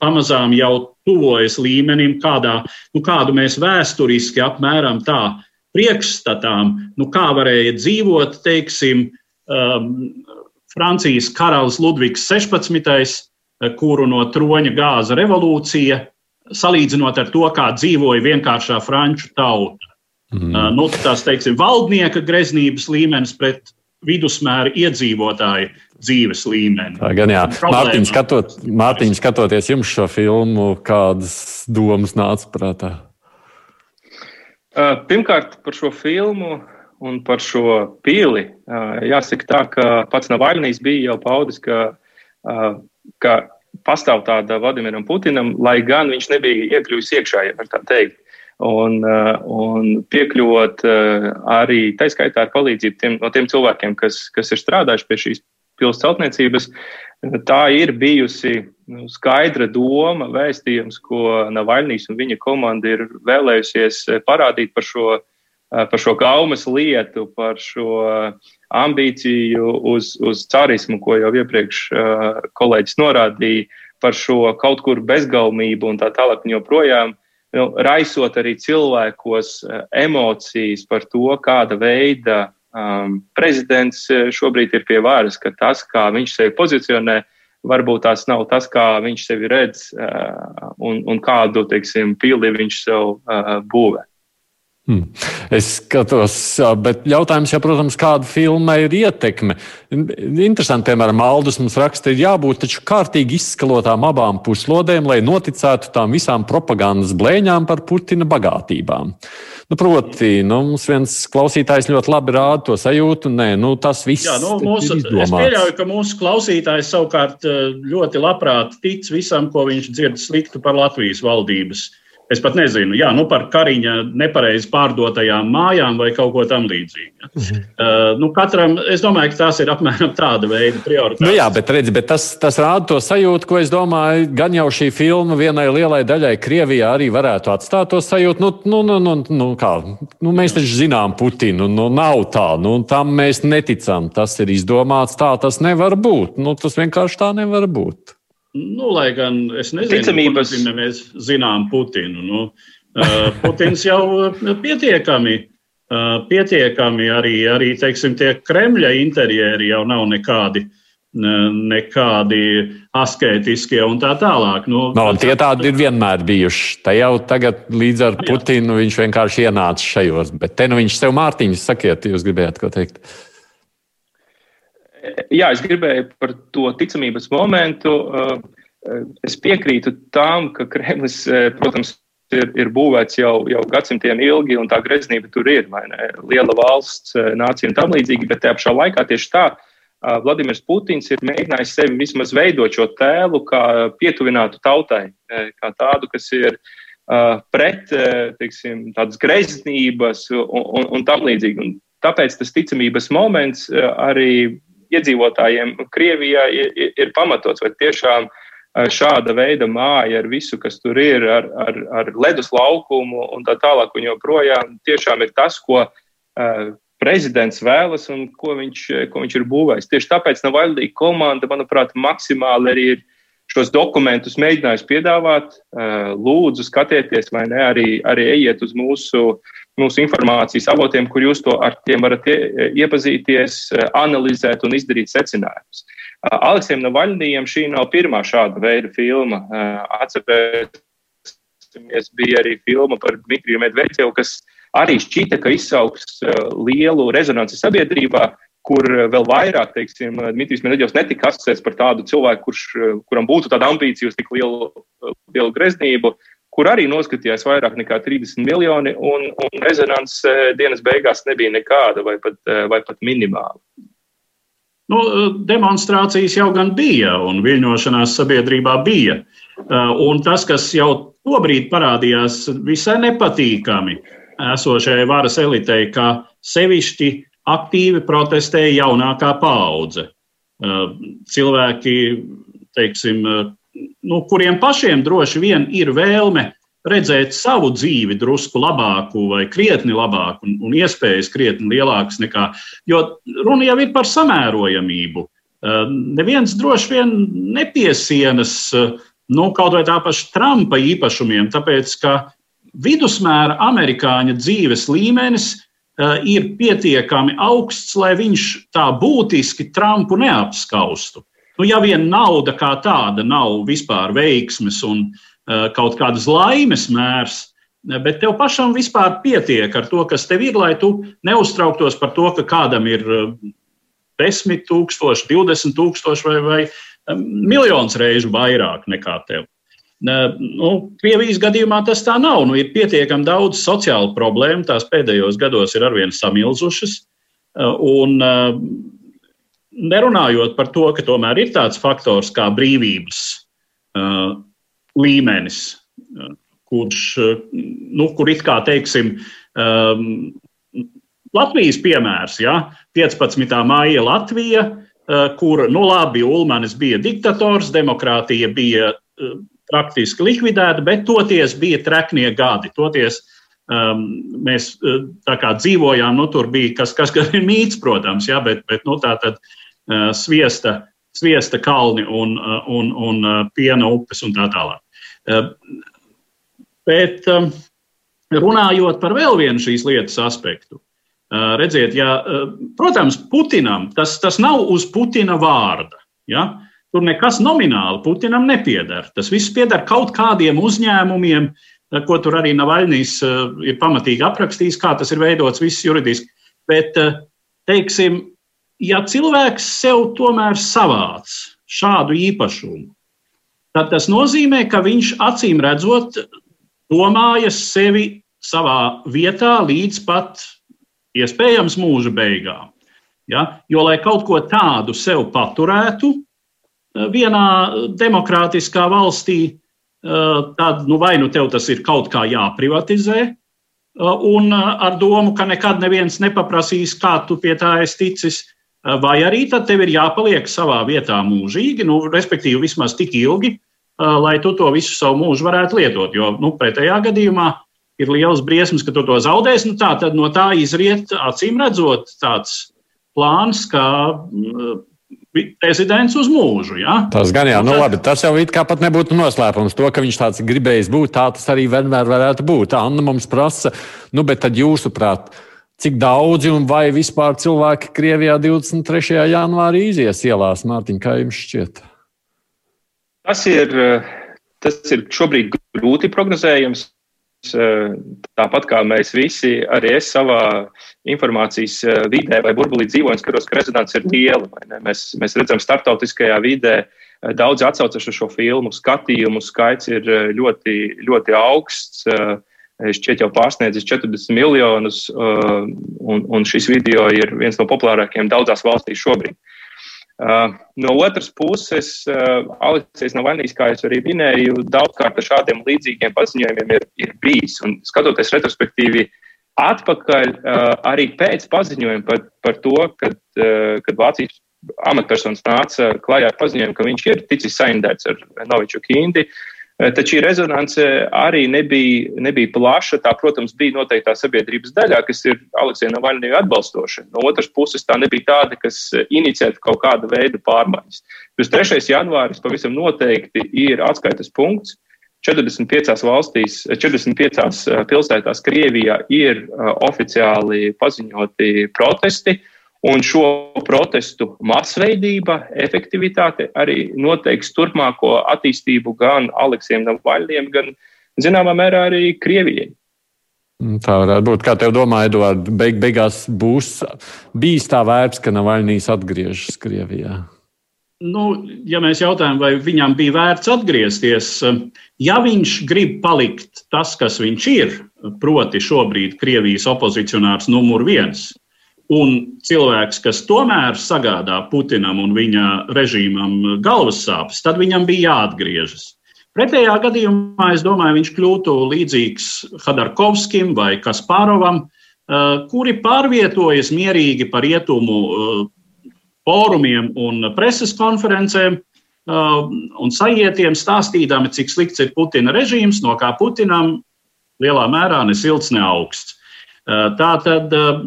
pamazām jau tuvojas līmenim, kādā, nu, kādu mēs vēsturiski apmēram tā priekšstatām, nu, kā varēja dzīvot, teiksim, um, Francijas karalis Ludvigs 16 kuru no troņa gāza revolūcija, salīdzinot ar to, kā dzīvoja vienkāršā franču tauta. Mm. Uh, nu, tās, teiksim, valdnieka greznības līmenis pret vidusmēra iedzīvotāju dzīves līmeni. Tā gan jā. Mārtiņ, skatot, Mārtiņ, skatoties jums šo filmu, kādas domas nāca prātā? Uh, pirmkārt, par šo filmu un par šo pili. Uh, jāsaka tā, ka pats Navaļnijas bija jau paudis, ka ka pastāv tāda Vladimiram Putinam, lai gan viņš nebija iekļuvis iekšā, ja var tā teikt. un, un piekļūt arī taiskaitā ar palīdzību tiem, no tiem cilvēkiem, kas, kas ir strādājuši pie šīs pilsētas celtniecības. Tā ir bijusi nu, skaidra doma, vēstījums, ko Navaļnijas un viņa komanda ir vēlējusies parādīt par šo, par šo gaumas lietu, par šo ambīciju uz, uz carismu, ko jau iepriekš kolēģis norādīja, par šo kaut kur bezgaumību un tā tālāk joprojām. Nu, raisot arī cilvēkos emocijas par to, kāda veida um, prezidents šobrīd ir pie varas, ka tas, kā viņš sevi pozicionē, varbūt tās nav tas, kā viņš sevi redz uh, un, un kādu, teiksim, pili viņš sev uh, būvē. Hmm. Es skatos, bet jautājums jau, protams, kāda filma ir ietekme. Interesanti, piemēram, Aldus mums raksta, ir jābūt taču kārtīgi izskalotām abām puslodēm, lai noticētu tām visām propagandas blēņām par Putina bagātībām. Nu, proti, nu, mums viens klausītājs ļoti labi rāda to sajūtu, nē, nu, tas viss Jā, nu, mūsu, ir izdomāts. Es pieļauju, ka mūsu klausītājs savukārt ļoti labprāt tic visam, ko viņš dzird sliktu par Latvijas valdības Es pat nezinu, jā, nu par kariņa nepareizi pārdotajām mājām vai kaut ko tamlīdzīgu. Mhm. Uh, nu katram, es domāju, ka tās ir apmēram tāda veida prioritātes. Nu jā, bet, redz, bet tas, tas rāda to sajūtu, ko es domāju, gan jau šī filma vienai lielai daļai Krievijā arī varētu atstāt to sajūtu. Nu, nu, nu, nu, nu, kā, nu, mēs taču zinām Putinu, nu, nav tā, nu, tam mēs neticam. Tas ir izdomāts tā, tas nevar būt. Nu, tas vienkārši tā nevar būt. Nu, lai gan es nezinu, Ticamības... Putinu, mēs zinām Putinu. Nu, uh, Putins jau pietiekami, uh, pietiekami arī, arī teiksim, tie Kremļa interjeri jau nav nekādi. Nekādi askētiskie un tā tālāk. Nu, no, tie tādi ir vienmēr bijuši. Te jau tagad līdz ar Putinu viņš vienkārši ienāca šajos. Bet te nu viņš sev Mārtiņš sakiet, jūs gribējāt ko teikt? Uh, Jā, es gribēju par to ticamības momentu. Es piekrītu tam, ka Kremlis, protams, ir, ir būvēts jau, jau gadsimtiem ilgi, un tā greznība tur ir. Liela valsts, nācija un tam līdzīgi, bet tajā pašā laikā tieši tā. Vladimirs Putins ir mēģinājis sevi vismaz veidot šo tēlu, kā pietuvinātu tautai, kā tādu, kas ir pret teiksim, tādas greznības un, un, un tam līdzīgi. Un tāpēc tas ticamības moments arī iedzīvotājiem Krievijā ir, ir, pamatots, vai tiešām šāda veida māja ar visu, kas tur ir, ar, ar, ar ledus laukumu un tā tālāk, un joprojām tiešām ir tas, ko prezidents vēlas un ko viņš, ko viņš ir būvējis. Tieši tāpēc Navaļdī komanda, manuprāt, maksimāli arī ir šos dokumentus mēģinājusi piedāvāt. Lūdzu, skatieties, vai ne, arī, arī ejiet uz mūsu mūsu informācijas avotiem, kur jūs to ar tiem varat iepazīties, analizēt un izdarīt secinājumus. Aleksiem Navaļnijam šī nav pirmā šāda veida filma. Atcerēsimies, bija arī filma par Dmitriju Medvedevu, kas arī šķita, ka izsauks lielu rezonanci sabiedrībā, kur vēl vairāk, teiksim, Dmitrijs Medvedevs netika asociēts par tādu cilvēku, kurš, kuram būtu tāda ambīcija uz tik lielu, lielu greznību, kur arī noskatījās vairāk nekā 30 miljoni, un, un rezonanses eh, dienas beigās nebija nekāda vai pat, eh, vai pat minimāla. Nu, demonstrācijas jau gan bija, un viļņošanās sabiedrībā bija. Eh, un tas, kas jau tobrīd parādījās visai nepatīkami esošajai varas elitei, ka sevišķi aktīvi protestēja jaunākā paudze. Cilvēki, teiksim, nu, kuriem pašiem droši vien ir vēlme redzēt savu dzīvi drusku labāku vai krietni labāku un, un iespējas krietni lielākas nekā. Jo runa jau ir par samērojamību. Uh, neviens droši vien nepiesienas uh, nu, kaut vai tā paša Trumpa īpašumiem, tāpēc ka vidusmēra amerikāņa dzīves līmenis uh, ir pietiekami augsts, lai viņš tā būtiski Trumpu neapskaustu. Nu, ja vien nauda kā tāda nav vispār veiksmes un uh, kaut kādas laimes mērs, bet tev pašam vispār pietiek ar to, kas tev ir, lai tu neuztrauktos par to, ka kādam ir 10 tūkstoši, 20 tūkstoši vai, vai miljons reižu vairāk nekā tev. Nu, Krievijas gadījumā tas tā nav. Nu, ir pietiekami daudz sociālu problēmu, tās pēdējos gados ir arvien samilzušas. Un, nerunājot par to, ka tomēr ir tāds faktors kā brīvības uh, līmenis, kurš, nu, kur it kā teiksim, Latvijas piemērs, ja, 15. māja Latvija, kur, nu labi, Ulmanis bija diktators, demokrātija bija praktiski likvidēta, bet toties bija treknie gadi. Toties um, mēs uh, kā dzīvojām, nu tur bija kas, kas ir mīts, protams, ja, bet, bet nu, tā tad uh, sviesta, sviesta kalni un, uh, un, un uh, piena upes un tā tālāk. Uh, bet um, runājot par vēl vienu šīs lietas aspektu, Redziet, ja, protams, Putinam tas, tas nav uz Putina vārda. Ja? Tur nekas nomināli Putinam nepieder. Tas viss pieder kaut kādiem uzņēmumiem, ko tur arī Navaļnijas ir pamatīgi aprakstījis, kā tas ir veidots viss juridiski. Bet, teiksim, ja cilvēks sev tomēr savāc šādu īpašumu, tad tas nozīmē, ka viņš acīm redzot domājas sevi savā vietā līdz pat iespējams mūža beigām. Ja? Jo, lai kaut ko tādu sev paturētu eh, vienā demokrātiskā valstī, tad nu, vai nu tev tas ir kaut kā jāprivatizē, un ar domu, ka nekad neviens nepaprasīs, kā tu pie tā esi ticis, vai arī tad tev ir jāpaliek savā vietā mūžīgi, nu, respektīvi vismaz tik ilgi, lai tu to visu savu mūžu varētu lietot. Jo nu, pretējā gadījumā ir liels briesmas, ka tu to zaudēsi. Nu, tā, tad no tā izriet, acīm redzot, tāds plāns, mm, prezidents uz mūžu. Ja? Tas gan jā, nu, labi, tas jau it kā pat nebūtu noslēpums. To, ka viņš tāds gribējis būt, tā tas arī vienmēr varētu būt. Anna mums prasa, nu, bet tad jūsuprāt, cik daudzi un vai vispār cilvēki Krievijā 23. janvārī izies ielās, Mārtiņ, kā jums šķiet? Tas ir, tas ir šobrīd grūti prognozējams. Tāpat kā mēs visi, arī es savā informācijas vidē vai burbulī dzīvoju, skatos, ka rezonance ir liela. Mēs, mēs redzam, starptautiskajā vidē daudz atsaucas uz šo filmu. Skatījumu skaits ir ļoti, ļoti augsts. Šķiet, jau pārsniedzis 40 miljonus, un, un šis video ir viens no populārākajiem daudzās valstīs šobrīd. Uh, no otras puses, uh, Aleksijas Navaļnijas, kā jau arī minēju, daudzkārt ar šādiem līdzīgiem paziņojumiem ir, ir bijis. Un skatoties retrospektīvi atpakaļ, uh, arī pēc paziņojuma par, par to, kad, kad Vācijas amatpersonas nāca klajā ar paziņojumu, ka viņš ir ticis saindēts ar Noviču Kindi, uh, Taču šī rezonance arī nebija, nebija plaša. Tā, protams, bija noteiktā sabiedrības daļā, kas ir Aleksija Navaļniju atbalstoša. No otras puses, tā nebija tāda, kas inicētu kaut kāda veida pārmaiņas. Plus 3. janvāris pavisam noteikti ir atskaites punkts. 45 valstīs, 45 eh, pilsētās Krievijā ir eh, oficiāli paziņoti protesti. Uh, Un šo protestu masveidība, efektivitāte arī noteiks turpmāko attīstību gan Aleksiem Navaļiem, gan, zināmā mērā, arī Krievijai. Mm, tā varētu būt. Kā tev domā, Eduards, beig, beigās būs bijis tā vērts, ka Navaļnijas atgriežas Krievijā? Nu, ja mēs jautājam, vai viņam bija vērts atgriezties, ja viņš grib palikt tas, kas viņš ir, proti, šobrīd Krievijas opozicionārs numur viens, Un cilvēks, kas tomēr sagādā Putinam un viņa režīmam galvas sāpes, tad viņam bija jāatgriežas. Pretējā gadījumā, es domāju, viņš kļūtu līdzīgs Hadarkovskim vai Kaspārovam, eh, kuri pārvietojas mierīgi pa rietumu eh, fórumiem un preses konferencēm eh, un sajietiem, stāstīdami, cik slikts ir Putina režīms, no kā Putinam lielā mērā ne silts, ne augsts. Eh, tā tad, eh,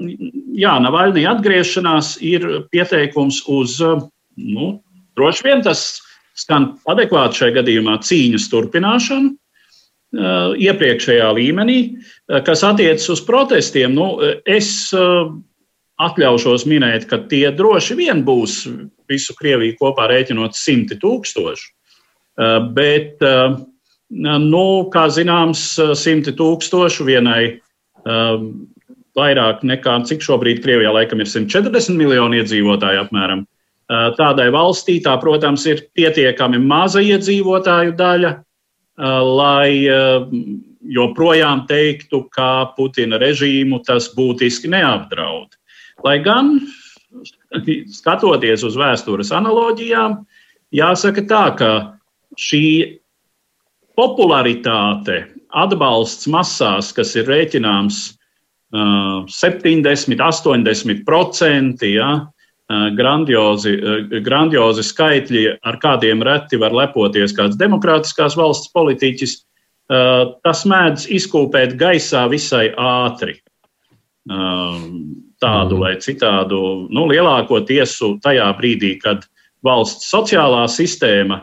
jā, Navaļnija atgriešanās ir pieteikums uz, eh, nu, droši vien tas skan adekvāti šajā gadījumā cīņas turpināšanu iepriekšējā līmenī, kas attiecas uz protestiem. Nu, es atļaušos minēt, ka tie droši vien būs visu Krieviju kopā rēķinot simti tūkstoši. Bet, nu, kā zināms, simti tūkstoši vienai vairāk nekā cik šobrīd Krievijā laikam ir 140 miljoni iedzīvotāju apmēram. Uh, tādai valstī tā, protams, ir pietiekami maza iedzīvotāju daļa, uh, lai uh, joprojām teiktu, ka Putina režīmu tas būtiski neapdraud. Lai gan, skatoties uz vēstures analoģijām, jāsaka tā, ka šī popularitāte atbalsts masās, kas ir rēķināms uh, 70, 80%, ja, uh, grandiozi, uh, grandiozi skaitļi, ar kādiem reti var lepoties kāds demokrātiskās valsts politiķis, uh, tas mēdz izkūpēt gaisā visai ātri. Uh, tādu mm. vai citādu, nu, lielāko tiesu tajā brīdī, kad valsts sociālā sistēma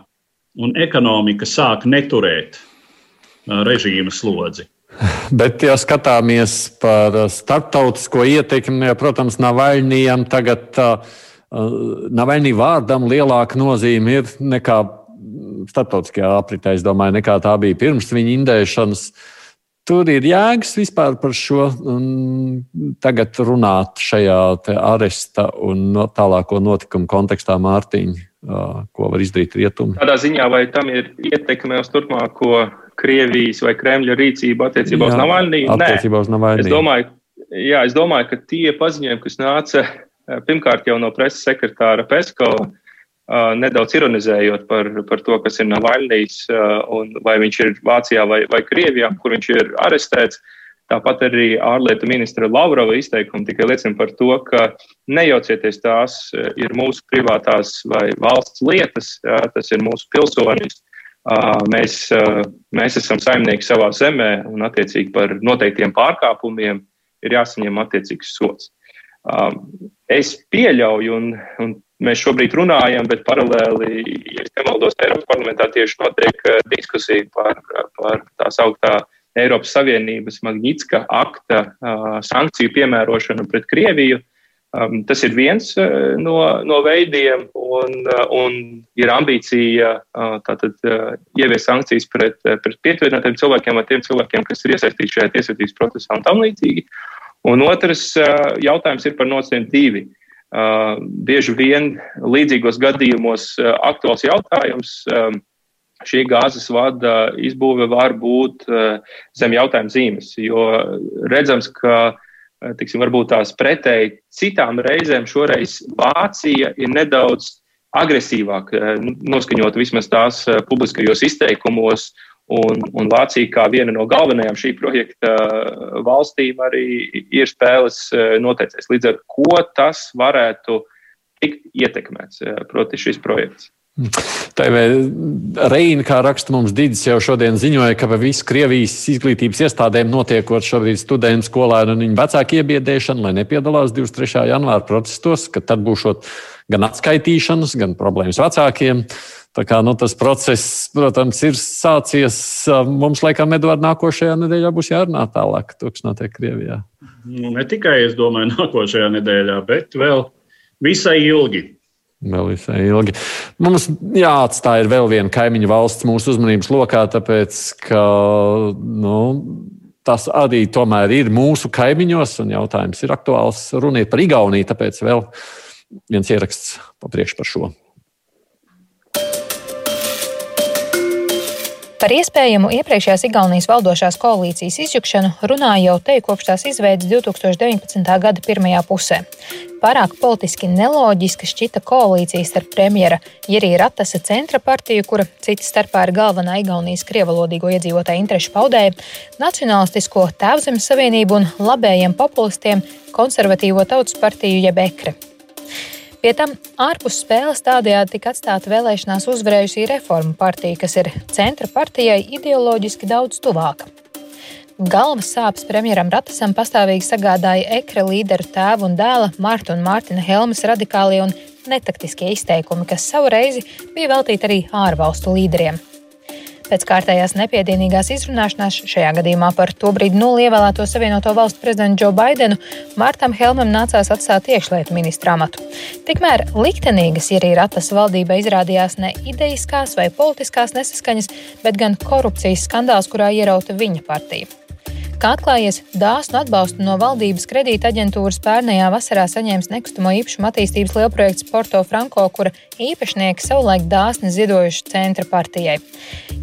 un ekonomika sāk neturēt režīma slodzi. Bet, ja skatāmies par starptautisko ietekmi, protams, Navaļnijam tagad Navaļnī vārdam lielāka nozīme ir nekā starptautiskajā apritē, es domāju, nekā tā bija pirms viņa indēšanas. Tur ir jēgas vispār par šo tagad runāt šajā aresta un no, tālāko notikumu kontekstā Mārtiņa, ko var izdarīt rietumi. Tādā ziņā, vai tam ir ietekme uz turpmāko Krievijas vai Kremļa rīcību attiecībā jā, uz Navaļniju? Attiecībā uz Navaļniju. Es domāju, jā, es domāju, ka tie paziņojumi, kas nāca pirmkārt jau no preses sekretāra Peskova, nedaudz ironizējot par, par to, kas ir Navaļnijas un vai viņš ir Vācijā vai, vai Krievijā, kur viņš ir arestēts. Tāpat arī ārlietu ministra Lavrova izteikumi tikai liecina par to, ka nejaucieties tās ir mūsu privātās vai valsts lietas, tas ir mūsu pilsonis. Mēs, mēs esam saimnieki savā zemē un attiecīgi par noteiktiem pārkāpumiem ir jāsaņem attiecīgs sots. Es pieļauju, un, un mēs šobrīd runājam, bet paralēli, ja nemaldos, Eiropas parlamentā tieši notiek diskusija par, par tā sauktā Eiropas Savienības Magnitska akta sankciju piemērošanu pret Krieviju. Um, tas ir viens uh, no, no veidiem, un, uh, un ir ambīcija uh, tātad, uh, ieviest sankcijas pret, uh, pret pietvērtiem cilvēkiem vai tiem cilvēkiem, kas ir iesaistīti šajā tiesvedības procesā un tam līdzīgi. Un otrs uh, jautājums ir par nociem divi. Bieži vien līdzīgos gadījumos aktuāls jautājums. Um, šī gāzes vada izbūve var būt zem jautājuma zīmes, jo redzams, ka uh, tiksim, varbūt tās pretēji citām reizēm šoreiz Vācija ir nedaudz agresīvāk eh, noskaņot vismaz tās eh, publiskajos izteikumos, un, un Vācija kā viena no galvenajām šī projekta valstīm arī ir spēles noteicējis. Līdz ar ko tas varētu tikt ietekmēts, proti šis projekts. TV Reina, kā raksta mums Digis, jau šodien ziņoja, ka visu Krievijas izglītības iestādēm notiekot šobrīd studentu skolēnu un viņu vecāku iebiedēšanu, lai nepiedalās 23. janvāra protestos, ka tad būs gan atskaitīšanas, gan problēmas vecākiem. Tā kā nu, tas process, protams, ir sācies. Mums, laikam, Edvards, nākošajā nedēļā būs jārunā tālāk, kas notiek Krievijā. Nu, ne tikai, es domāju, nākošajā nedēļā, bet vēl visai ilgi. Vēl visai ilgi. Mums jāatstāj vēl viena kaimiņu valsts mūsu uzmanības lokā, tāpēc ka nu, tas arī tomēr ir mūsu kaimiņos, un jautājums ir aktuāls. Runiet par Igauniju, tāpēc vēl viens ieraksts papriekš par šo. Par iespējamu iepriekšējās Igaunijas valdošās koalīcijas izjukšanu runāja jau te kopš tās izveidas 2019. gada pirmajā pusē. Pārāk politiski neloģiska šķita koalīcija starp premjera Jirija Ratasa centra partiju, kura cita starpā ir galvenā Igaunijas krievalodīgo iedzīvotāju interešu paudēja, Nacionālistisko Tēvzemes savienību un labējiem populistiem konservatīvo tautas partiju jeb ekre. Pie tam ārpus spēles tādējādi tika atstāta vēlēšanās uzvarējusī reformu partija, kas ir centra partijai ideoloģiski daudz tuvāka. Galvas sāpes premjeram Ratasam pastāvīgi sagādāja ekra līderu tēvu un dēla Marta un Mārtiņa Helmas radikālie un netaktiskie izteikumi, kas savu reizi bija veltīti arī ārvalstu līderiem. Pēc kārtējās nepiedienīgās izrunāšanās, šajā gadījumā par to brīdi nulievēlēto Savienoto Valstu prezidentu Džo Baidenu, Mārtam Helmam nācās atstāt iekšlietu ministra amatu. Tikmēr liktenīgas ir Ratas valdība izrādījās ne ideiskās vai politiskās nesaskaņas, bet gan korupcijas skandāls, kurā ierauta viņa partija. Kā atklājies, dāsnu atbalstu no valdības kredīta aģentūras pērnējā vasarā saņēmis nekustamo īpašumu attīstības lielprojekts Porto Franko, kura īpašnieki savulaik dāsni ziedojuši centra partijai.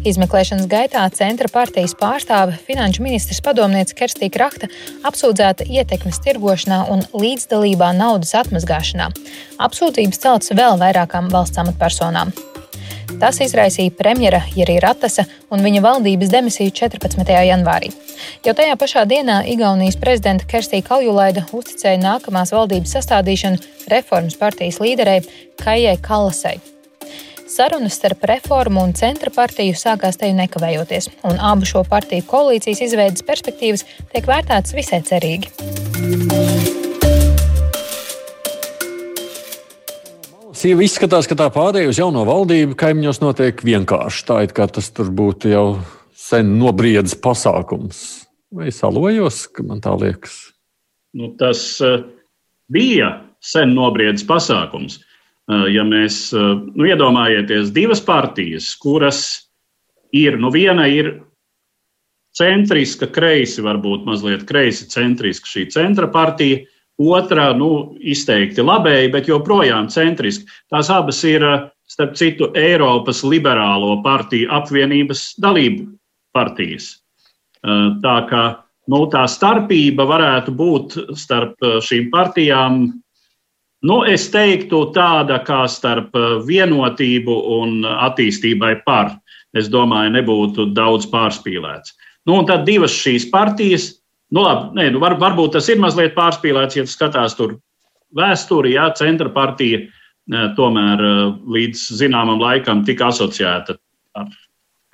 Izmeklēšanas gaitā centra partijas pārstāve finanšu ministrs padomniece Kerstī Krakta apsūdzēta ietekmes tirgošanā un līdzdalībā naudas atmazgāšanā. Apsūdzības celtas vēl vairākām valsts amatpersonām. Tas izraisīja premjera Jerī Ratasa un viņa valdības demisiju 14. janvārī. Jau tajā pašā dienā Igaunijas prezidenta Kerstī Kaljulaida uzticēja nākamās valdības sastādīšanu reformas partijas līderei Kajai Kallasai. Sarunas starp reformu un centra partiju sākās te nekavējoties, un abu šo partiju koalīcijas izveidas perspektīvas tiek vērtētas visai cerīgi. Izskatās, ka tā pārējai uz jauno valdību kaimiņos notiek vienkārši. Tā it kā tas tur būtu jau sen nobriedzis pasākums. Vai es salojos, ka man tā liekas? Nu, tas uh, bija sen nobriedzis pasākums. Eh, ja mēs eh, nu, iedomājieties divas partijas, kuras ir, nu, viena ir centriska, kreisi, varbūt mazliet kreisi centriska šī centra partija, otrā, nu, izteikti labēji, bet joprojām centriski. Tās abas ir, eh, starp citu, Eiropas liberālo partiju apvienības dalību partijas. Tā kā nu, tā starpība varētu būt starp šīm partijām Nu, es teiktu, tāda kā starp eh, vienotību un attīstībai par. Es domāju, nebūtu daudz pārspīlēts. Nu, un tad divas šīs partijas, nu, labi, nē, nu, var, varbūt tas ir mazliet pārspīlēts, ja skatās tur vēsturi, jā, centra partija eh, tomēr līdz zināmam laikam tika asociēta ar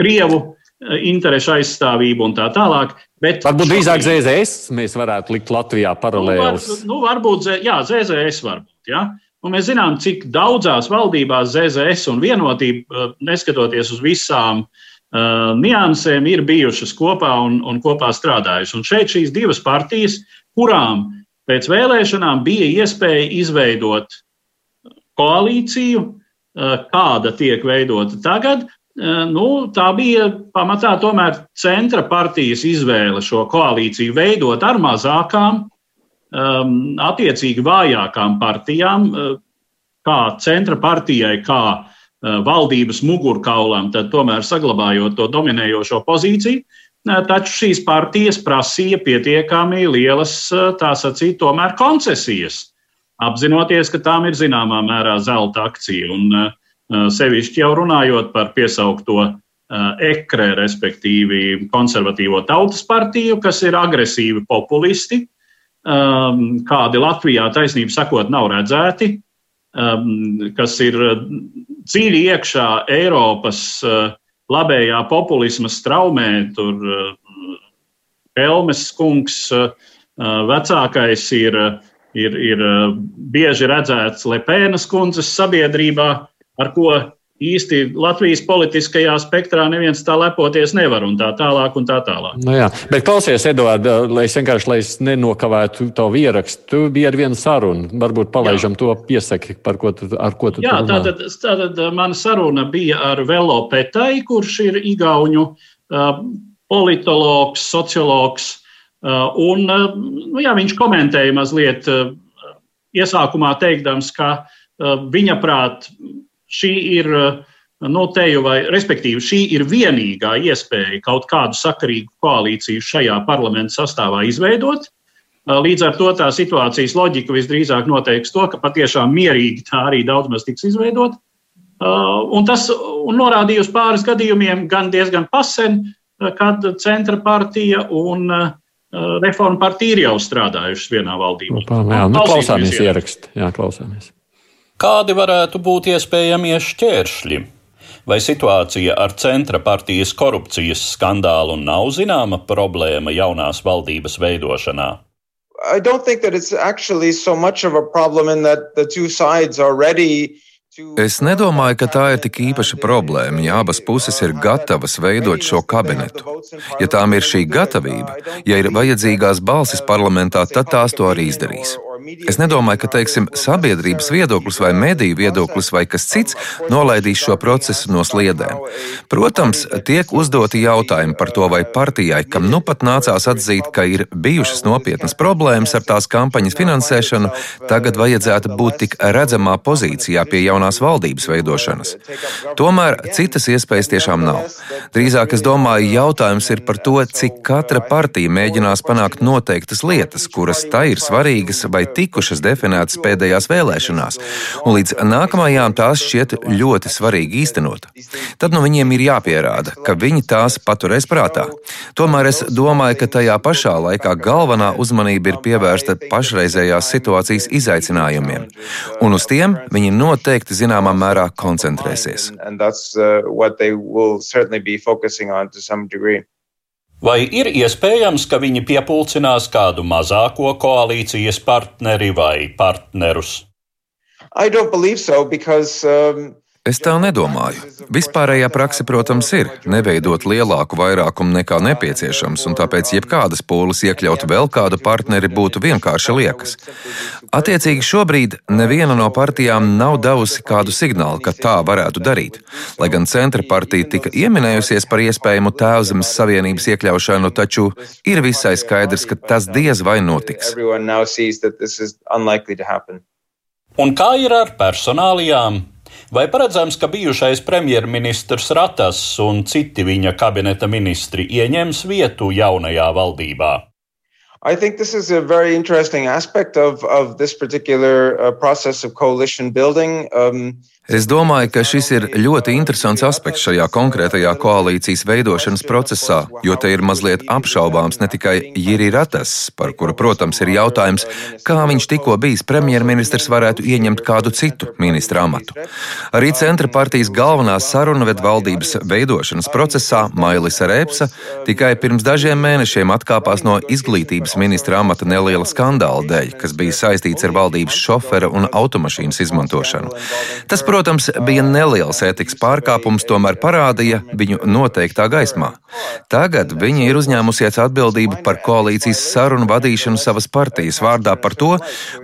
Krievu interešu aizstāvību un tā tālāk. Bet varbūt drīzāk ZZS mēs varētu likt Latvijā paralēlus. Nu, var, nu, varbūt, jā, ZZS varbūt. Ja? Un mēs zinām, cik daudzās valdībās ZZS un vienotība, neskatoties uz visām uh, niansēm, ir bijušas kopā un, un kopā strādājušas. Un šeit šīs divas partijas, kurām pēc vēlēšanām bija iespēja izveidot koalīciju, uh, kāda tiek veidota tagad, uh, nu, tā bija pamatā tomēr centra partijas izvēle šo koalīciju veidot ar mazākām um, attiecīgi vājākām partijām, uh, kā centra partijai, kā uh, valdības mugurkaulam, tad tomēr saglabājot to dominējošo pozīciju. Uh, taču šīs partijas prasīja pietiekami lielas, uh, tā sacīt, tomēr koncesijas, apzinoties, ka tām ir zināmā mērā zelta akcija. Un sevišķi jau runājot par piesaukto ekre, respektīvi konservatīvo tautas partiju, kas ir agresīvi populisti, um, kādi Latvijā taisnība sakot nav redzēti, um, kas ir dziļi iekšā Eiropas uh, labējā populisma straumē. Tur uh, Helmes kungs, uh vecākais, ir, ir, ir bieži redzēts Lepēnas kundzes sabiedrībā, ar ko īsti Latvijas politiskajā spektrā neviens tā lepoties nevar, un tā tālāk. Un tā tālāk. Nu jā, bet klausies, Eduards, lai es vienkārši lai es nenokavētu tavu ierakstu, tu biji ar vienu sarunu. Varbūt palaižam jā. to piesaki, par ko tu, ar ko tu jā, runā. tātad, tātad mana saruna bija ar Velo Petai, kurš ir Igauņu uh, politologs, sociologs. Uh, un, uh, nu, jā, viņš komentēja mazliet uh, iesākumā teikdams, ka uh, viņa prāt šī ir no teju, vai respektīvi šī ir vienīgā iespēja kaut kādu sakarīgu koalīciju šajā parlamenta sastāvā izveidot. Līdz ar to tā situācijas loģika visdrīzāk noteiks to, ka patiešām mierīgi tā arī daudz maz tiks izveidot. Un tas un norādīja uz pāris gadījumiem, gan diezgan pasen, kad centra partija un reforma partija ir jau strādājušas vienā valdībā. Jā, nu, klausāmies ierakstu. Jā, klausāmies. Kādi varētu būt iespējamie šķēršļi? Vai situācija ar centra partijas korupcijas skandālu nav zināma problēma jaunās valdības veidošanā? I don't think that it's actually so much of a problem in that the two sides are ready Es nedomāju, ka tā ir tik īpaša problēma, ja abas puses ir gatavas veidot šo kabinetu. Ja tām ir šī gatavība, ja ir vajadzīgās balsis parlamentā, tad tās to arī izdarīs. Es nedomāju, ka teiksim, sabiedrības viedoklis vai mediju viedoklis vai kas cits nolaidīs šo procesu no sliedēm. Protams, tiek uzdoti jautājumi par to, vai partijai, kam nu pat nācās atzīt, ka ir bijušas nopietnas problēmas ar tās kampaņas finansēšanu, tagad vajadzētu būt tik redzamā pozīcijā pie jaunās valdības veidošanas. Tomēr citas iespējas tiešām nav. Drīzāk es domāju, jautājums ir par to, cik katra partija mēģinās panākt noteiktas lietas, kuras tai ir svarīgas vai tikušas definētas pēdējās vēlēšanās, un līdz nākamajām tās šķiet ļoti svarīgi īstenot. Tad nu viņiem ir jāpierāda, ka viņi tās paturēs prātā. Tomēr es domāju, ka tajā pašā laikā galvenā uzmanība ir pievērsta pašreizējās situācijas izaicinājumiem, un uz tiem viņi noteikti zināmā mērā koncentrēsies. Vai ir iespējams, ka viņi piepulcinās kādu mazāko koalīcijas partneri vai partnerus? I don't believe so because um, Es tā nedomāju. Vispārējā praksa, protams, ir neveidot lielāku vairākumu nekā nepieciešams, un tāpēc jebkādas pūles iekļaut vēl kādu partneri būtu vienkārši liekas. Attiecīgi šobrīd neviena no partijām nav devusi kādu signālu, ka tā varētu darīt. Lai gan centra partija tika ieminējusies par iespējamu tēvzemes savienības iekļaušanu, taču ir visai skaidrs, ka tas diez vai notiks. Un kā ir ar personālijām? Vai paredzams, ka bijušais premjerministrs Ratas un citi viņa kabineta ministri ieņems vietu jaunajā valdībā? I think this is a very interesting aspect of, of this particular uh, process of coalition building. Um, Es domāju, ka šis ir ļoti interesants aspekts šajā konkrētajā koalīcijas veidošanas procesā, jo te ir mazliet apšaubāms ne tikai Jiri Ratas, par kuru, protams, ir jautājums, kā viņš tikko bijis premjerministrs varētu ieņemt kādu citu ministra amatu. Arī centra partijas galvenā saruna ved valdības veidošanas procesā Mailis Rēpsa tikai pirms dažiem mēnešiem atkāpās no izglītības ministra amata neliela skandāla dēļ, kas bija saistīts ar valdības šofera un automašīnas izmantošanu. Tas, protams, bija neliels ētikas pārkāpums, tomēr parādīja viņu noteiktā gaismā. Tagad viņa ir uzņēmusies atbildību par koalīcijas sarunu vadīšanu savas partijas vārdā par to,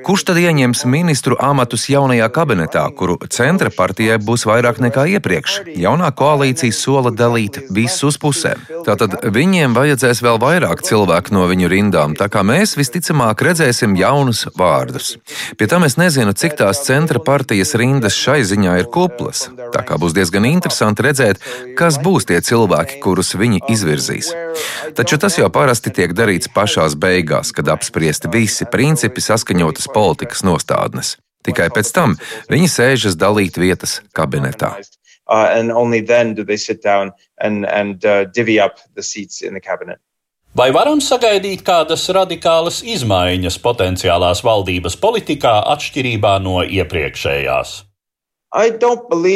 kurš tad ieņems ministru amatus jaunajā kabinetā, kuru centra partijai būs vairāk nekā iepriekš. Jaunā koalīcija sola dalīt visus pusēm. Tātad viņiem vajadzēs vēl vairāk cilvēku no viņu rindām, tā kā mēs visticamāk redzēsim jaunus vārdus. Pie tam es nezinu, cik tās centra partijas rindas šai ziņā ziņā ir kuplas. Tā kā būs diezgan interesanti redzēt, kas būs tie cilvēki, kurus viņi izvirzīs. Taču tas jau parasti tiek darīts pašās beigās, kad apspriesti visi principi saskaņotas politikas nostādnes. Tikai pēc tam viņi sēžas dalīt vietas kabinetā. Uh, and only then do they sit down and, and uh, divvy up the seats in the cabinet. Vai varam sagaidīt kādas radikālas izmaiņas potenciālās valdības politikā atšķirībā no iepriekšējās?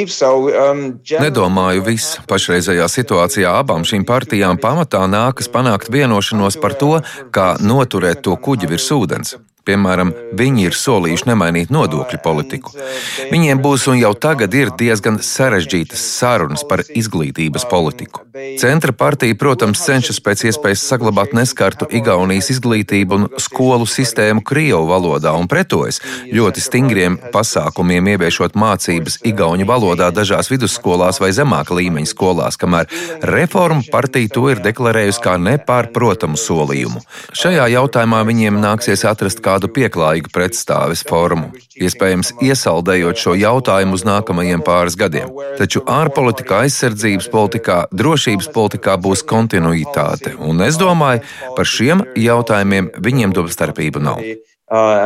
So. Um, Nedomāju, viss. Pašreizējā situācijā abām šīm partijām pamatā nākas panākt vienošanos par to, kā noturēt to kuģi virs ūdens. Piemēram, viņi ir solījuši nemainīt nodokļu politiku. Viņiem būs un jau tagad ir diezgan sarežģītas sarunas par izglītības politiku. Centra partija, protams, cenšas pēc iespējas saglabāt neskartu Igaunijas izglītību un skolu sistēmu Krievu valodā un pretojas ļoti stingriem pasākumiem ieviešot mācības Igauņu valodā dažās vidusskolās vai zemāka līmeņa skolās, kamēr reformu partija to ir deklarējusi kā nepārprotamu solījumu. Šajā jautājumā viņiem nāksies atrast kā kādu pieklājīgu pretstāves formu, iespējams, iesaldējot šo jautājumu uz nākamajiem pāris gadiem. Taču ārpolitikā, aizsardzības politikā, drošības politikā būs kontinuitāte, un es domāju, par šiem jautājumiem viņiem domstarpība nav. Uh,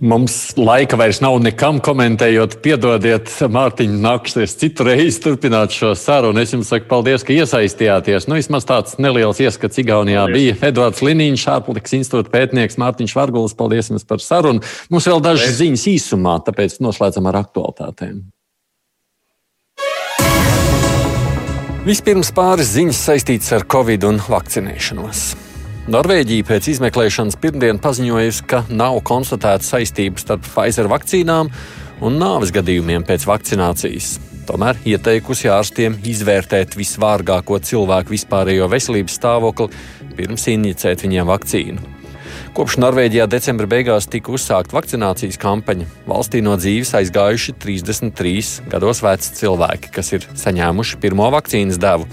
Mums laika vairs nav nekam komentējot. Piedodiet, Mārtiņ, nāksies citu reizi turpināt šo sarunu. Es jums saku paldies, ka iesaistījāties. Nu, vismaz tāds neliels ieskats Igaunijā paldies. bija. Edvards Liniņš, ārpolitikas institūta pētnieks, Mārtiņš Vargulis, paldies jums par sarunu. Mums vēl dažas paldies. ziņas īsumā, tāpēc noslēdzam ar aktualitātēm. Vispirms pāris ziņas saistītas ar Covid un vakcinēšanos. Norvēģija pēc izmeklēšanas pirmdien paziņojusi, ka nav konstatēta saistības starp Pfizer vakcīnām un nāves gadījumiem pēc vakcinācijas. Tomēr ieteikusi ārstiem izvērtēt visvārgāko cilvēku vispārējo veselības stāvokli pirms injicēt viņiem vakcīnu. Kopš Norvēģijā decembra beigās tika uzsākta vakcinācijas kampaņa, valstī no dzīves aizgājuši 33 gados veci cilvēki, kas ir saņēmuši pirmo vakcīnas devu.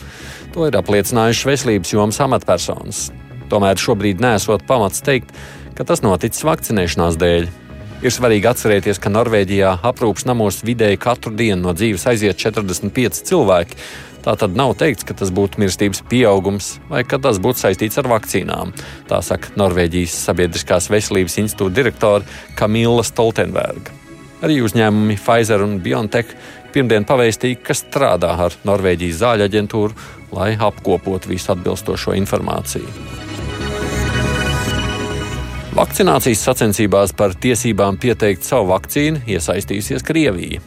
To ir apliecinājuši veselības jomas amatpersonas. Tomēr šobrīd nesot pamats teikt, ka tas noticis vakcinēšanās dēļ. Ir svarīgi atcerēties, ka Norvēģijā aprūpas namos vidēji katru dienu no dzīves aiziet 45 cilvēki, Tā tad nav teikts, ka tas būtu mirstības pieaugums vai ka tas būtu saistīts ar vakcīnām. Tā saka Norvēģijas Sabiedriskās veselības institūta direktore Kamila Stoltenberga. Arī uzņēmumi Pfizer un BioNTech pirmdien pavēstīja, ka strādā ar Norvēģijas zāļu aģentūru, lai apkopotu visu atbilstošo informāciju. Vakcinācijas sacensībās par tiesībām pieteikt savu vakcīnu iesaistījusies Krievija.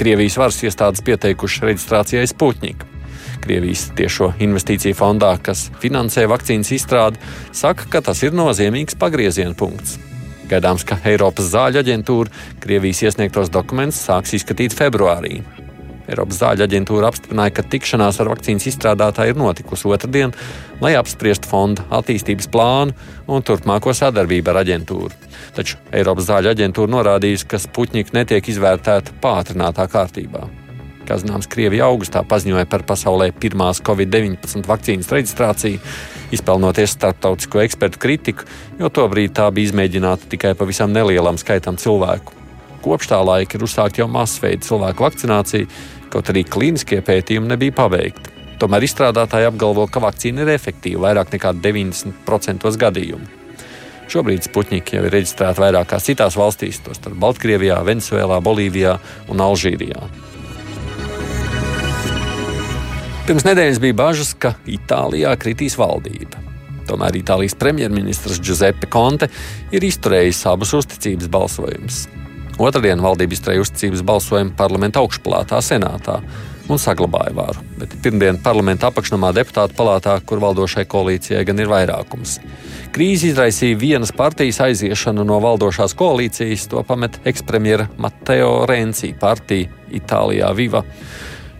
Krievijas varas iestādes pieteikušas reģistrācijai Sputņika. Krievijas tiešo investīciju fondā, kas finansē vakcīnas izstrādi, saka, ka tas ir nozīmīgs pagrieziena punkts. Gaidāms, ka Eiropas zāļu aģentūra Krievijas iesniegtos dokumentus sāks izskatīt februārī. Eiropas zāļu aģentūra apstiprināja, ka tikšanās ar vakcīnas izstrādātāju ir notikusi otrdien, lai apspriestu fonda attīstības plānu un turpmāko sadarbību ar aģentūru. Taču Eiropas zāļu aģentūra norādījusi, ka Sputņika netiek izvērtēta pātrinātā kārtībā. Kā zināms, Krievija augustā paziņoja par pasaulē pirmās Covid-19 vakcīnas reģistrāciju, izpelnoties starptautisko ekspertu kritiku, jo tobrīd tā bija izmēģināta tikai pavisam nelielam skaitam cilvēku. Kopš tā laika ir uzsākta jau masveida cilvēku vakcinācija, kaut arī klīniskie pētījumi nebija pabeigti. Tomēr izstrādātāji apgalvo, ka vakcīna ir efektīva vairāk nekā 90% gadījumu. Šobrīd Sputņiki jau ir reģistrēti vairākās citās valstīs, tostarp Baltkrievijā, Venezuelā, Bolīvijā un Alžīrijā. Pirms nedēļas bija bažas, ka Itālijā kritīs valdība. Tomēr Itālijas premjerministrs Giuseppe Conte ir izturējis abus uzticības balsojumus. Otradien valdība izturēja uzticības balsojumu parlamenta augšpalātā, senātā un saglabāja varu. Bet pirmdien parlamenta apakšnamā deputātu palātā, kur valdošai koalīcijai gan ir vairākums. Krīze izraisīja vienas partijas aiziešanu no valdošās koalīcijas, to pamet ekspremjera Matteo Renzi partija Itālijā Viva.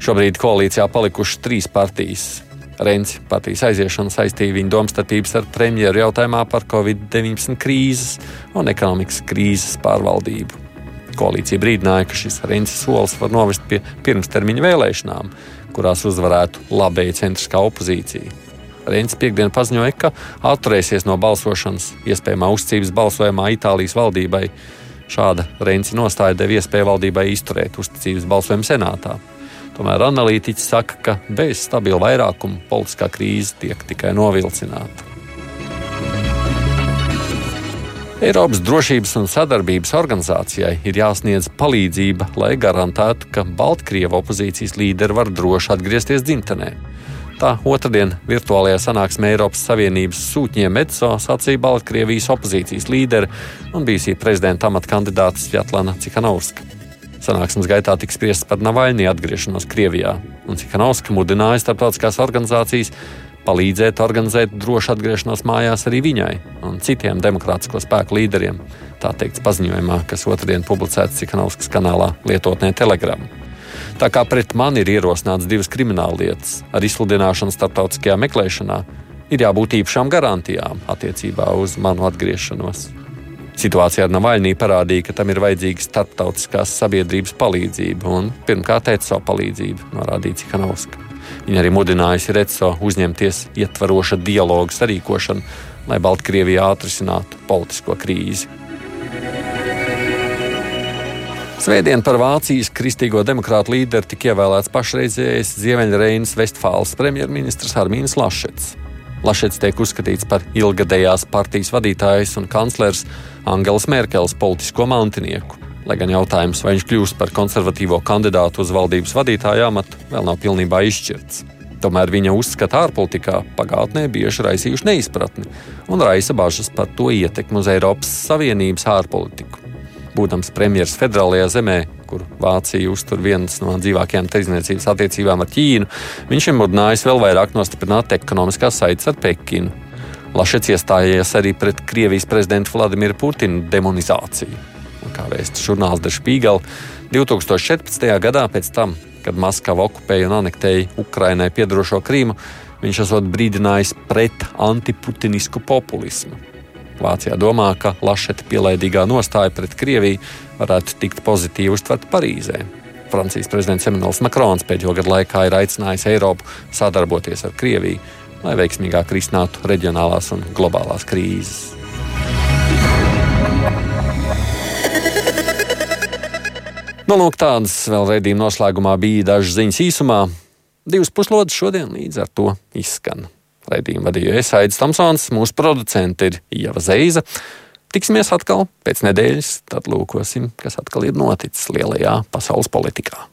Šobrīd koalīcijā palikušas trīs partijas. Renzi partijas aiziešana saistīja viņa domstarpības ar premjeru jautājumā par Covid-19 krīzes un ekonomikas krīzes pārvaldību. Koalīcija brīdināja, ka šis rindas solis var novest pie pirmstermiņa vēlēšanām, kurās uzvarētu labēja centriskā opozīcija. Rīns piekdien paziņoja, ka atturēsies no balsošanas iespējamā uzticības balsojumā Itālijas valdībai. Šāda Rīns nostāja deva iespēju valdībai izturēt uzticības balsojumu senātā. Tomēr analītiķi saka, ka bez stabila vairākuma politiskā krīze tiek tikai novilcināta. Eiropas drošības un sadarbības organizācijai ir jāsniedz palīdzība, lai garantētu, ka Baltkrievu opozīcijas līderi var droši atgriezties dzimtenē. Tā otrdien virtuālajā sanāksmē Eiropas Savienības sūtņiem ECO sacīja Baltkrievijas opozīcijas līderi un bijusī prezidenta amata kandidāte Svetlana Cikanovska. Sanāksmes gaitā tika spriests par Navaļņu atgriešanos Krievijā, un Cikanovska mudināja starptautiskās organizācijas palīdzēt organizēt drošu atgriešanos mājās arī viņai un citiem demokrātisko spēku līderiem. Tā teikts paziņojumā, kas otrdien publicēts Cikanovskas kanālā lietotnē Telegram. Tā kā pret mani ir ierosināts divas krimināla lietas ar izsludināšanu starptautiskajā meklēšanā, ir jābūt īpašām garantijām attiecībā uz manu atgriešanos. Situācija ar Navaļnī parādīja, ka tam ir vajadzīga starptautiskās sabiedrības palīdzība un pirmkārt ECO palīdzība, norādīja Cikanovska. Viņa arī mudinājusi Retso uzņemties ietvaroša dialogu sarīkošanu, lai Baltkrievijā atrisinātu politisko krīzi. Svētdien par Vācijas kristīgo demokrātu līderi tika ievēlēts pašreizējais Ziemeļreinas Vestfāles premjerministrs Armīns Lašets. Lašets tiek uzskatīts par ilgadējās partijas vadītājs un kanclers Angela Merkels politisko mantinieku. Lai gan jautājums, vai viņš kļūs par konservatīvo kandidātu uz valdības vadītāju amatu, vēl nav pilnībā izšķirts. Tomēr viņa uzskata ārpolitikā pagātnē bieži raisījuši neizpratni un raisa bažas par to ietekmi uz Eiropas Savienības ārpolitiku. Būdams premjerministrs federālajā zemē, kur Vācija uztur vienas no dzīvākajām tirdzniecības attiecībām ar Ķīnu, viņš ir mudinājis vēl vairāk nostiprināt ekonomiskās saites ar Pekinu. Lašets iestājies arī pret Krievijas prezidenta Vladimira Putina demonizāciju kā vēsta žurnāls Spiegel, 2014. gadā pēc tam, kad Maskava okupēja un anektēja Ukrainai piedarošo Krīmu, viņš esot brīdinājis pret antiputinisku populismu. Vācijā domā, ka Lašeta pielaidīgā nostāja pret Krieviju varētu tikt pozitīvi uztverta Parīzē. Francijas prezidents Emmanuels Makrons pēdējo gadu laikā ir aicinājis Eiropu sadarboties ar Krieviju, lai veiksmīgāk risinātu reģionālās un globālās krīzes. Nu, lūk, tādas vēl raidījuma noslēgumā bija dažas ziņas īsumā. Divas puslodes šodien līdz ar to izskan. Raidījumu vadīja Esaidis Tamsons, mūsu producente ir Ieva Zeiza. Tiksimies atkal pēc nedēļas, tad lūkosim, kas atkal ir noticis lielajā pasaules politikā.